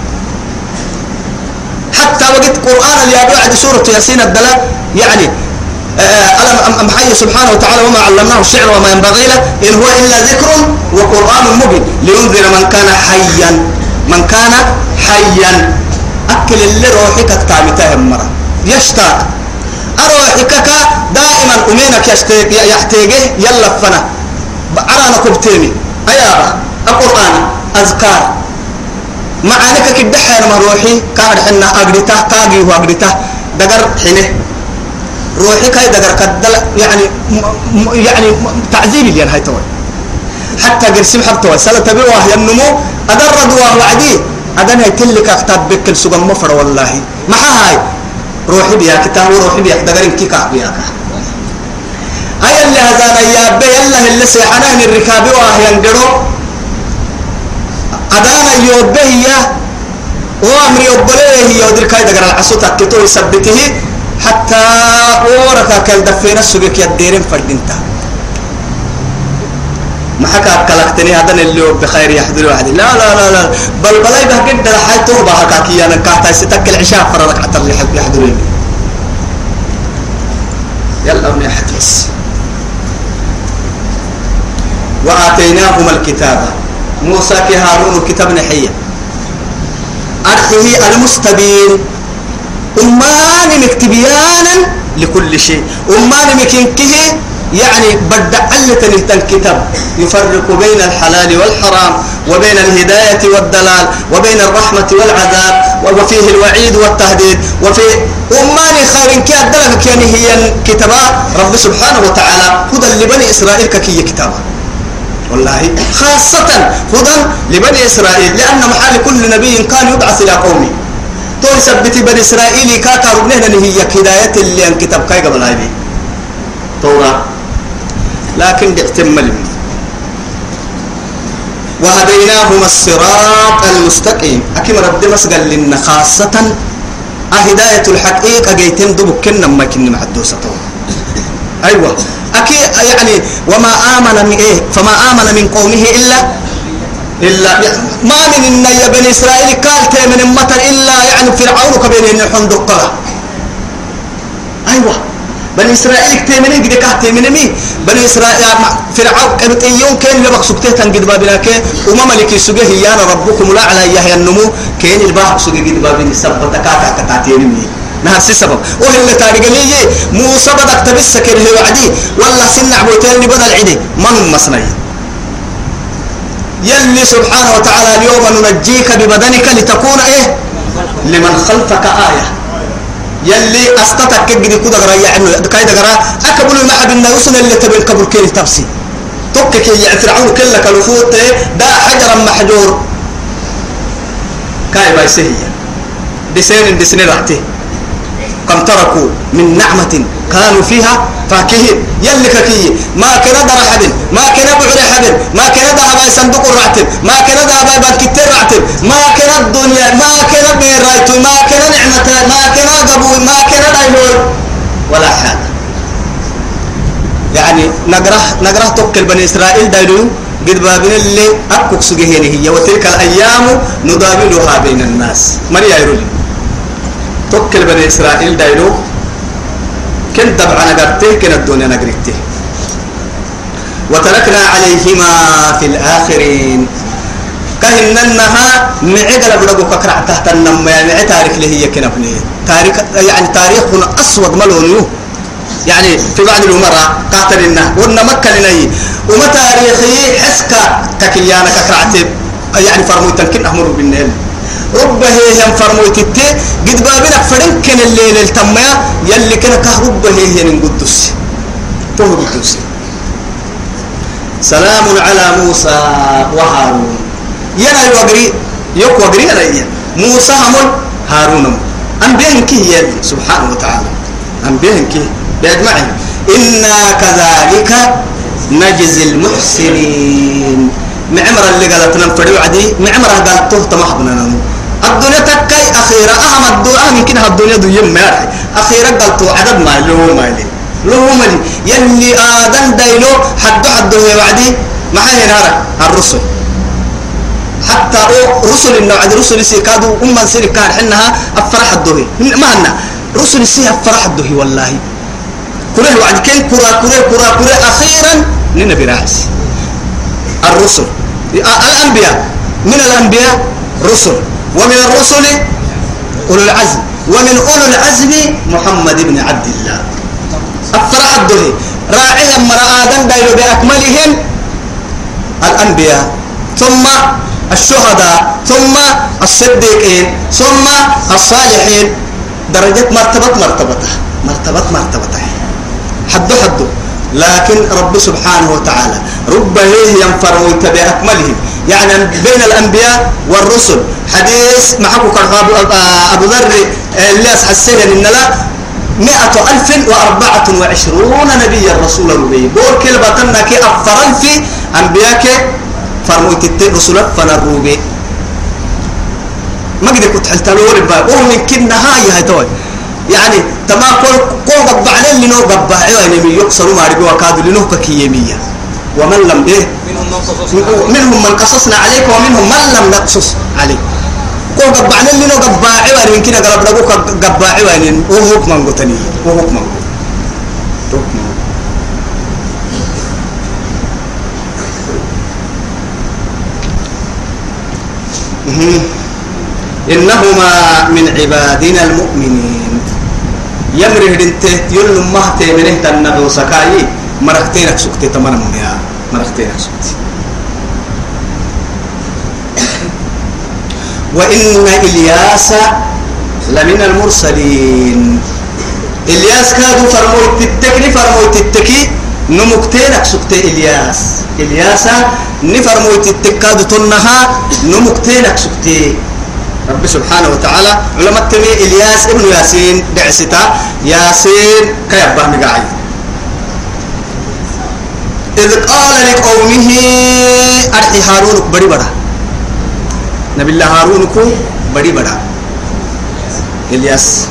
حتى وقت قرآن اللي بعد سورة ياسين الدلاء يعني ألم أم حي سبحانه وتعالى وما علمناه الشعر وما ينبغي له إن هو إلا ذكر وقرآن مبين. لينذر من كان حيا. من كان حيا. أكل اللي روحك تامتهم مرة. يشتاق. أروحك دائما أمينك يحتاجه يلا فنا. أرانا كبتيني. أيابا القرآن أذكار. معانك كده حين روحي. كاد حنا أقريته كاجي وأقريته دقر حينه. روحي كاي دقر كدل يعني يعني تعذيب اللي هاي توي. حتى قرسم حبتوي سلا تبيه ينمو أدرد وعدي. أدنى يتلك أكتب بكل سجن مفر والله. ما هاي؟ روحي بيا كتاب وروحي بيا. دقرين كيكا بياك أي اللي هذا يا بي الله اللي سيحنان الركاب واه ينقرو أدانا يوبه يا. وامر يوبله هي ودر كاي دقر العصو تكتو يثبته حتى وركا كل دفينا السجك يديرين فردينتا ما حكى كلكتني هذا اللي بخير يحضر واحد. لا لا لا لا. بل بلاي به قد راح توبة حكاكي أنا كاتا ستك العشاء فرضك حتى اللي يحب يحضرين يلا من يحتبس وآتيناهما الكتاب. موسى كهارون الكتاب نحية. أرحيه المستبين. أمان مكتبيانا لكل شيء. أمان مكينكه يعني بدع علة الكتاب يفرق بين الحلال والحرام وبين الهداية والدلال وبين الرحمة والعذاب وفيه الوعيد والتهديد وفي أمان خير كي أدلك كان هي الكتابة. رب سبحانه وتعالى هدى لبني إسرائيل ككي كتابة. والله خاصة هدى لبني إسرائيل لأن محال كل نبي كان يبعث إلى قومه. تو يثبت بني إسرائيل كاكا ربنا هي هداية اللي الكتاب كاي قبل هذه توراة لكن اعتمل وهديناهما الصراط المستقيم. أكيد رب مسجل لنا خاصة هداية الحقيقة جيتم دبك كنا ما كنا محدوسة أيوة. أكيد يعني وما آمن من إيه؟ فما آمن من قومه إلا إلا ما من إن بني إسرائيل قال من المطر إلا يعني فرعون كبين الحندق أيوة. بني إسرائيل كتيمني قد كهتيمني مي بني إسرائيل فرعون يوم كان لبق سكته تنقد بابنا كي وما ملك سجه يا ربكم لا على يحيى النمو كان الباع سجه قد بابنا سبت كاكا كتاتيني مي نهار سبب. وهي اللي تاريخ لي موسى بدك تبس كره وعدي. والله سن عبوتين بدل عدي. هم مصنعي؟ يلي سبحانه وتعالى اليوم ننجيك ببدنك لتكون إيه؟ لمن خلفك آية. يلي استتك كجدي كده غرا يعني كاي دغرا اكبل ما حد الناس اللي تبين قبل كل تبسي. توكك يا فرعون كلك الوفوت دا حجرا محجور. كاي باي سهية دسين دسين رعته كم تركوا من نعمة كانوا فيها فاكهين. يلي ككي ما كنا در حد ما كنا بعد حد ما كنا ذهب صندوق الرعتب ما كنا ذهب بالكتير رعتب ما كنا الدنيا ما كنا بيرايت ما كنا نعمة ما كنا قبول ما كنا دايلول ولا حاجة. يعني نقرأ نقرأ توكل بني إسرائيل دايلو قد بابنا اللي أكوك سجهين هي وتلك الأيام نداولها بين الناس. مريا يقول توكل بني إسرائيل دايلو كنت طبعا قرته كن الدنيا نقرته وتركنا عليهما في الآخرين. كهننها معقل بلغو ككرع تحت النم يعني تاريخ اللي هي كنا تاريخ يعني تاريخنا أسود ملون يعني في بعض الأمراء قاتلنا ونا مكة لني وما تاريخي حسك ككيانا ككرعتي يعني فرموت كن أمر بالنيل. رب هي هم فرموت التي قد بابنا فرنكن الليل التمية يلي كنا كهرب هي نقدس فهو قدس سلام على موسى وهارون. ينا يوغري يوك وغري رأي موسى همون هارون أنبياء كي يلي. سبحانه وتعالى. أنبياء كي. بأجمعين إنا كذلك نجزي المحسنين. معمر اللي قالت ننفري وعدي معمر قالت تهت محبنا نمو الدنيا تكاي أخيرا. أهم الدنيا كده الدنيا دو يم أخيرا قالت عدد ما له ما لي له ما لي يلي آدم دايلو حدو حدو هي وعدي. ما هي نارك الرسل. حتى رسل النوع رسل سيكادوا أما سيري كان حنها أفرح الدهي ما هنا. رسل سي أفرح الدهي والله. كره وعد كين كرا كرا كرا كرا أخيرا لنبي راعس الرسل. الأنبياء. من الأنبياء؟ رسل. ومن الرسل؟ أولو العزم. ومن أولو العزم محمد بن عبد الله. أفرح الدهي راعيهم مرا آدم دايلو بأكملهم الأنبياء. ثم الشهداء. ثم الصديقين. ثم الصالحين. درجة مرتبة مرتبة مرتبة مرتبة حد حد لكن رب سبحانه وتعالى رب هي ينفر بأكملهم يعني بين الأنبياء والرسل. حديث معكم أبو ذر إلياس حسين إن لا مئة ألف وأربعة وعشرون نبيا رسول ربي بور كلمة كي أفرن في أنبياء فرموت الرسل فنروبي ما قدر كنت حلت له ربا وهم من كنا هاي هاي توي. يعني تما كل كل قبع لنا لنو قبع؟ يعني من يكسروا ما رجوا كادوا لنو كيمية. ومن لم به منهم من قصصنا عليك. ومنهم من لم نقصص عليك. كل قبع لنا لنو قبع؟ يعني من كنا قرب لقوا قبع. يعني وهو كمان قتني وهو كمان إنهما من عبادنا المؤمنين. يمره دنت يل ما تمنه تنبو سكاي مرختينك سكتي تمام يا مرختينك سكتي وإن إلياس لمن المرسلين. إلياس كادوا فرموت التكني فرموت التكي نمكتينك سكتي إلياس. إلياس نفرموت التكاد تنها نمكتينك سكتي رب سبحانه وتعالى علماء تمي إلياس ابن ياسين دعستا. ياسين كيبه مقاعي إذ قال لقومه أرحي هارون بدي بدا نبي الله هارون كو بدا إلياس.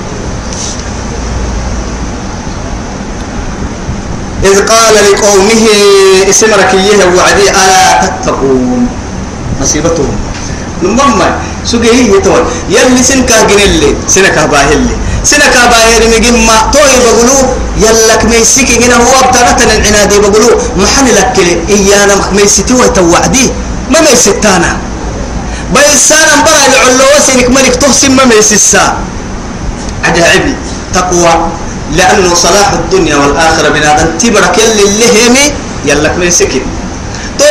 إذ قال لقومه اسم ركيه وعدي ألا تتقون؟ مصيبتهم. نمما سجيه يتول يلي سنكا جنلي سنكا باهلي سنكا باهلي مجمع توي بقولو يلك ميسك هنا هو ابتغتنا العنادي بقولو محل لك إيانا ميستي وتوعدي ما ميستانا. بيسانا برا العلو سنك ملك تحسن ما ميسسا عجائبي تقوى. لأنه صلاح الدنيا والآخرة بنادم تبرك اللي اللي يلك ميسكين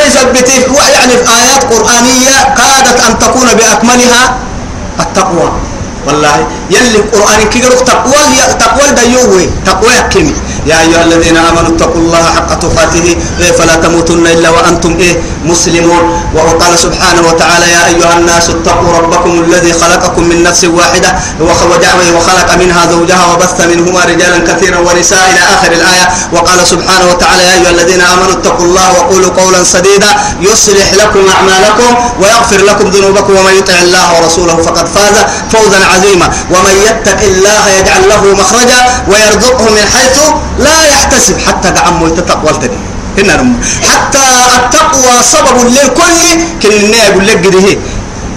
تثبتي يعني في آيات قرآنية كادت أن تكون بأكملها التقوى. والله يلي القرآن كي تقوى تقوى ديوه تقوى كمي يا أيها الذين آمنوا اتقوا الله حق تقاته إيه فلا تموتن إلا وأنتم إيه مسلمون. وقال سبحانه وتعالى يا أيها الناس اتقوا ربكم الذي خلقكم من نفس واحدة وخلق منها زوجها وبث منهما رجالا كثيرا ونساء إلى آخر الآية. وقال سبحانه وتعالى يا أيها الذين آمنوا اتقوا الله وقولوا قولا سديدا يصلح لكم أعمالكم ويغفر لكم ذنوبكم ومن يطع الله ورسوله فقد فاز فوزا عظيما. ومن يتق الله يجعل له مخرجا ويرزقه من حيث لا يحتسب حتى دعم تقوى هنا حتى التقوى سبب للكل كلنا يقول لك قده.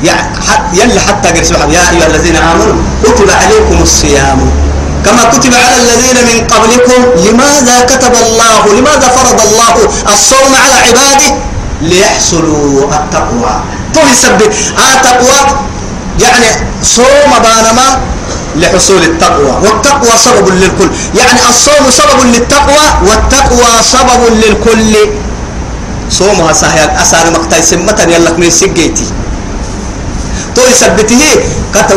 يعني يلي حتى قرس يا أيها الذين آمنوا كتب عليكم الصيام. كما كتب على الذين من قبلكم لماذا كتب الله لماذا فرض الله الصوم على عباده؟ ليحصلوا التقوى. تو يثبت التقوى يعني صوم بانما لحصول التقوى. والتقوى سبب للكل. يعني الصوم سبب للتقوى والتقوى سبب للكل. صومها صحيح. أسار مقتاي سمة. يلك من سجيتي تو يثبته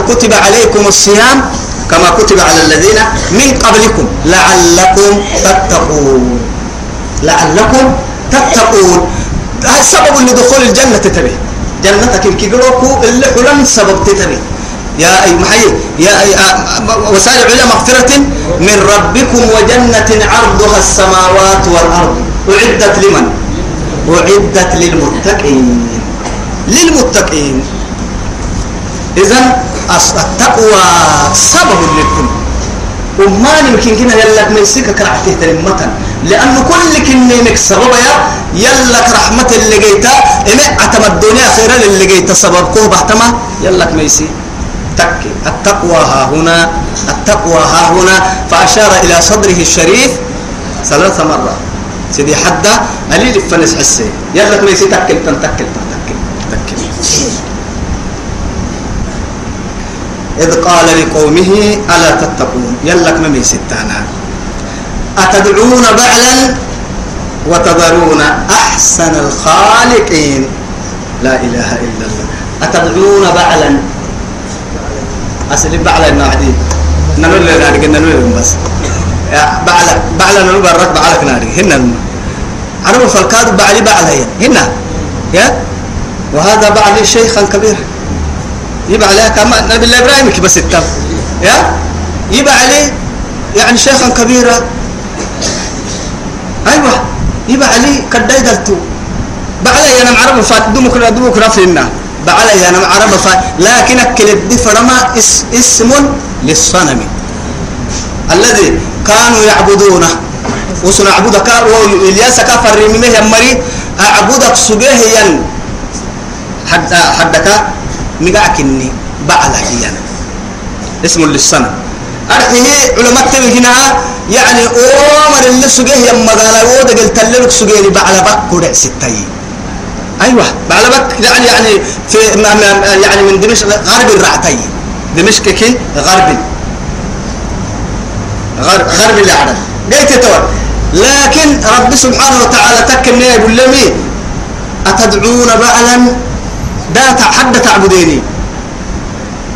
كتب عليكم الصيام كما كتب على الذين من قبلكم. لعلكم تتقون. لعلكم تتقون. سبب لدخول الجنة تتبه. جنتك كي اللي حلم سبب تتبه. يا أي محي يا أي آه، وسارع إلى مغفرة من ربكم وجنة عرضها السماوات والأرض. أعدت لمن؟ أعدت للمتقين. للمتقين. إذا التقوى سبب للكل وما يمكن كنا يلك من سكة كرعته تلمة. لأنه كل كنيمك سبب يا يلك رحمة اللي جيتا. إما اعتمد الدنيا خيرا اللي جيتا سبب. كوه بحتما يلك ميسي. تك التقوى ها هنا التقوى ها هنا. فأشار إلى صدره الشريف ثلاث مرات. سيدي حدا قليل فنس حسي. يلا كويس تكل تنتكل تنتكل تكل إذ قال لقومه ألا تتقون؟ يلا كمي ستانا أتدعون بعلا وتذرون أحسن الخالقين؟ لا إله إلا الله. أتدعون بعلا أسلم بعلا نعدي نقول لنا نقول بس. بعلا بعلا نقول برك بعلك ناري هنا عرب فالكاد بعلي بعلي هنا. يا؟ وهذا بعلي شيخا كبيرا. يبقى عليها كما نبي الله إبراهيم بس التم. يا؟ يبقى عليه يعني شيخا كبيرا. أيوة. يبقى عليه كداي دلتو بعلي أنا معرب فات دمك دمك رفلنا بعلي أنا فات لكن أكل الدفرما اس اسم للصنم. الذي كانوا يعبدونه. وسنا عبودك وإلياس كفر من مري أعبدك سبيه ين حد حدك مقاكني بعلا هي اسم للسنة أرحيه علماء هنا يعني أمر اللي سجيه يما قال وده قلت لك سجيه بعلا بك كورع ستي أيوة بعلا بك يعني يعني في يعني من دمشق غرب الرعتي. دمشق كي؟ غرب. غرب غرب اللي عرب قلت تور لكن رب سبحانه وتعالى تكلم يقول لي أتدعون بعلا؟ دا حد تعبديني.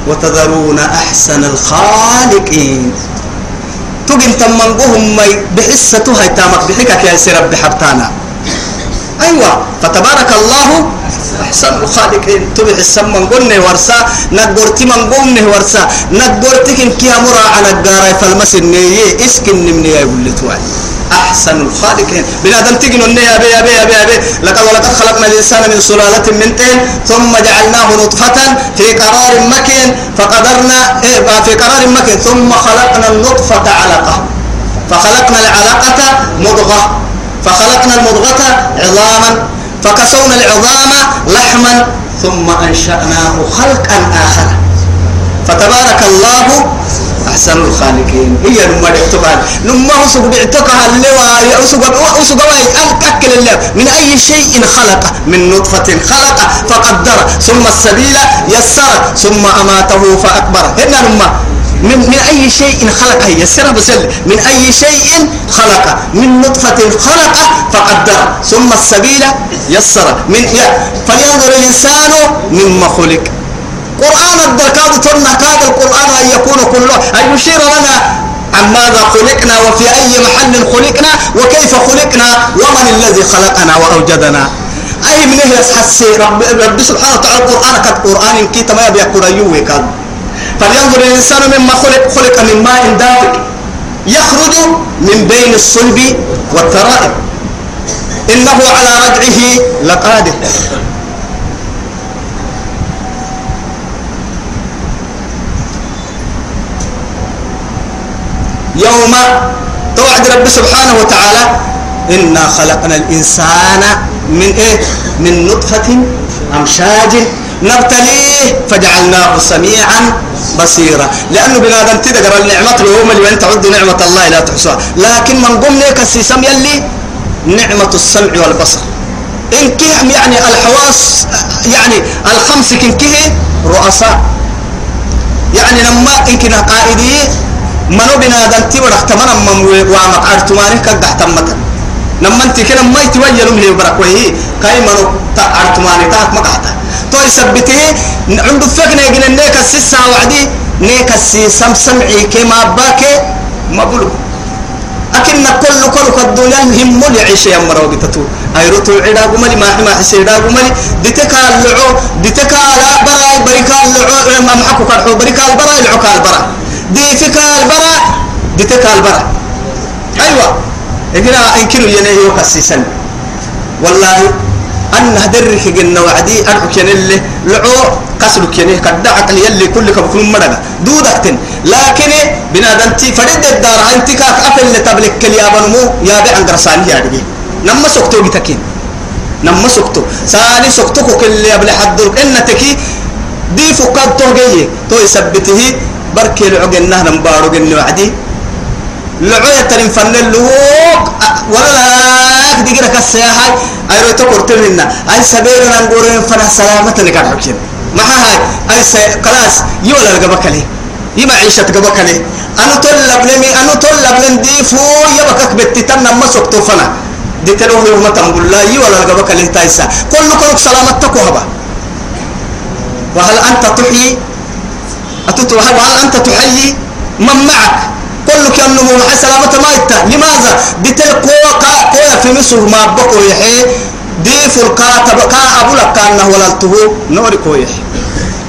وتذرون أحسن الخالقين. تجن تمنقهم مي بحسة هاي تامك بحكك يا سرب بحبتانا أيوة. فتبارك الله. أحسن. الخالقين تبع السمن قلنا ورسا نقرتي من قمنا ورسا نقرتك إن كيا مرا على الجارة فالمسن نية اسكن من يا يقول أحسن الخالقين. بنادم تجن النية. أبي أبي أبي أبي. لقد ولقد خلقنا الإنسان من سلالة من طين. ثم جعلناه نطفة في قرار مكين. فقدرنا إيه في قرار مكين. ثم خلقنا النطفة علقة. فخلقنا العلقة مضغة. فخلقنا المضغة عظاما فكسونا العظام لحما ثم أنشأناه خلقا آخر. فتبارك الله أحسن الخالقين. هي نما دكتوكال نما وسق بعتكها اللي وسق وسق أكل الله من أي شيء خلق؟ من نطفة خلق فقدر. ثم السبيل يسر. ثم أماته فأكبر. هنا نما من, من أي شيء خلق يسر بسل من أي شيء خلق. من نطفة خلق فقدر. ثم السبيل يسر. من فلينظر الإنسان مما خلق. قرآن الدركاد ترنا كاد القرآن أن يكون كله. أن يشير لنا عن ماذا خلقنا وفي أي محل خلقنا وكيف خلقنا ومن الذي خلقنا وأوجدنا. أي من حسي. رب, رب سبحانه وتعالى القرآن كت قرآن كي تما بيقول أيوه كان فلينظر الإنسان مما خلق خلق من ماء دافق يخرج من بين الصلب والترائب. إنه على رجعه لقادر. يوم توعد رب سبحانه وتعالى إنا خلقنا الإنسان من إيه؟ من نطفة أمشاج. نبتليه فجعلناه سميعا بصيرا. لأنه بنادم تدقر النعمة اليوم اللي أنت عد نعمة الله لا تحصى. لكن من ضمن السيسم يلي نعمة السمع والبصر. إن كهم يعني الحواس يعني الخمس كنكه رؤساء. يعني لما إن كنا قائدي منو بنادم تبرخ تمنا من وامق عرتمانه كقح تمتا لما أنت كنا ما يتوجه لهم يبرك وهي كاي منو عرتمانه تاك مقحته تو يثبته عنده فكنا يجينا نيك السيسا وعدي نيك السيسم سمعي كما باك مبلغ أكن كل كل الدنيا هم يعيش يا مرو بتتو أي رتو عدا قملي ما ما حسيدا قملي. دتك اللعو دتك لا براي بريك اللعو ما محكو كرحو بريك البراي العك البراي ديتك البراي دتك البراي أيوة. إذا إنكروا ينهيو كسيسن والله أن هدرك جن وعدي أرحك ينله لعو قصر كينه كدا عقل يلي كل كبكون مرقة دودكتن لكن بنادنتي فريد الدار أنت كاك أفل لتبلك كل يابنمو يا بي عن قرصاني يا دقي نما سكتو بتكين. نما سكتو ساني سكتو كل يابل حدرك إن تكي دي فكاد توجيه. تو يثبته. بركي العقل نهر مبارو جن وعدي لعوية ترين فن اللوك ولا كده كسيها أيرو تقرتل لنا. أي سبيل نقولين فنا سلامة نكاد حكين ما هاي. أي س خلاص. يولا الجبك لي يما عيشة جبك لي أنا طلب لمي أنا طلب لن ديفو يبكك بتتنا ما سكتو فنا. دي تلوه يوم تنقول لا. يولا الجبك لي تايسا. كل كلك سلامة تكوهبا وهل أنت تحيي؟ أتتوه وهل أنت تحيي من معك؟ كل كان نمو مع سلامة ما يتا لماذا؟ ديتل قوة في مصر ما بقوا يحي. دي فرقات بقى أبو لك كأنه وللته نور كويح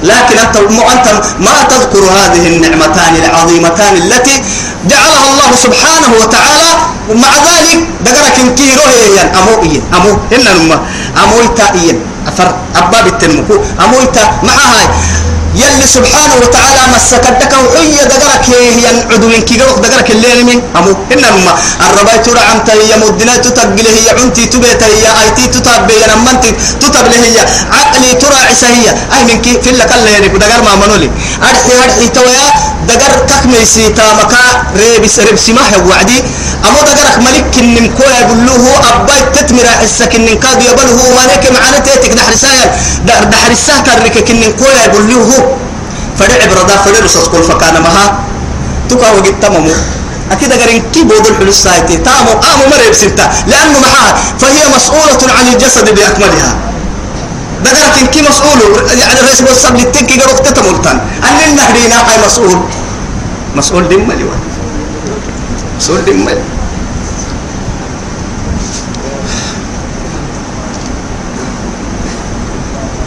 لكن أنت أنت ما تذكر هذه النعمتان العظيمتان التي جعلها الله سبحانه وتعالى. ومع ذلك دقرك انكيرو هي أمو إين أمو. إن نما أمو إتا إين أفر. أباب التنمكو أمو إتا مع هاي. يلي سبحانه وتعالى مسكتك وحي دقرك هي عدو من كي دقرك الليل من أمو إنما الربايت رعمت هي مدنا تتقل هي عنتي تبيت هي أيتي تتبي نمنتي تتبل هي عقلي تراعس هي أي من كي؟ في لك الله يعني دقر ما منولي أرحي أرحي تويا دقر ككميسي تامكا ريبس ريبس ما هو وعدي. أمو دقرك ملك كنن كويا يقول له أباي تتمر حسك كنن كاد يبله ما نك معنا تيتك دحرسايا. دحرساه ترك كنن كويا يقول له فدع بردا فدع رصاص كل فكان مها تكا وقت تمامو أكيد أقرين كي بود الحلوس سايتي تامو آمو مريب سنتا لأنه معها فهي مسؤولة عن الجسد بأكملها دقرك كي مسؤول يعني رئيس والسبل التنكي قروك تتمولتان أن النهرينا هاي مسؤول مسؤول دم مليون مسؤول دم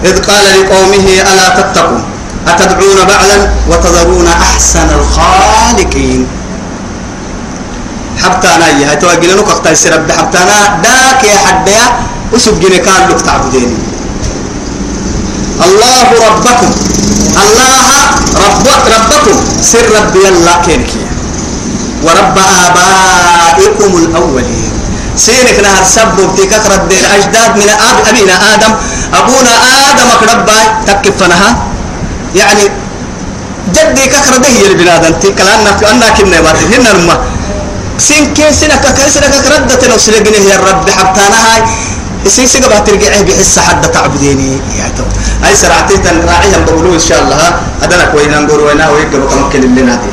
إذ قال لقومه ألا تتقون أتدعون بعلا وتذرون أحسن الخالقين. حبتانا يا توجل لك اختار سرب حبتانا. داك يا حديا وسجن كان لك تعبدين الله ربكم الله رب ربكم سر ربي الله كينك ورب آبائكم الأولين. سينك نهر سبب تيكك ردين أجداد من أب أبينا آدم. أبونا آدم أقربا تكفنها يعني جدي ككر ده هي البلاد أنت. كلام أنا كنا بات هنا نما سين كين سنة ككر سنة ككر ردة نوصل جنيه يا رب. حبتانا هاي سين سيجا بترجع بحس حد تعبديني. يا تو هاي سرعتي تن راعيها بقولوا إن شاء الله. هذا كوينا نقول وينا ويجب كم كل اللي نادي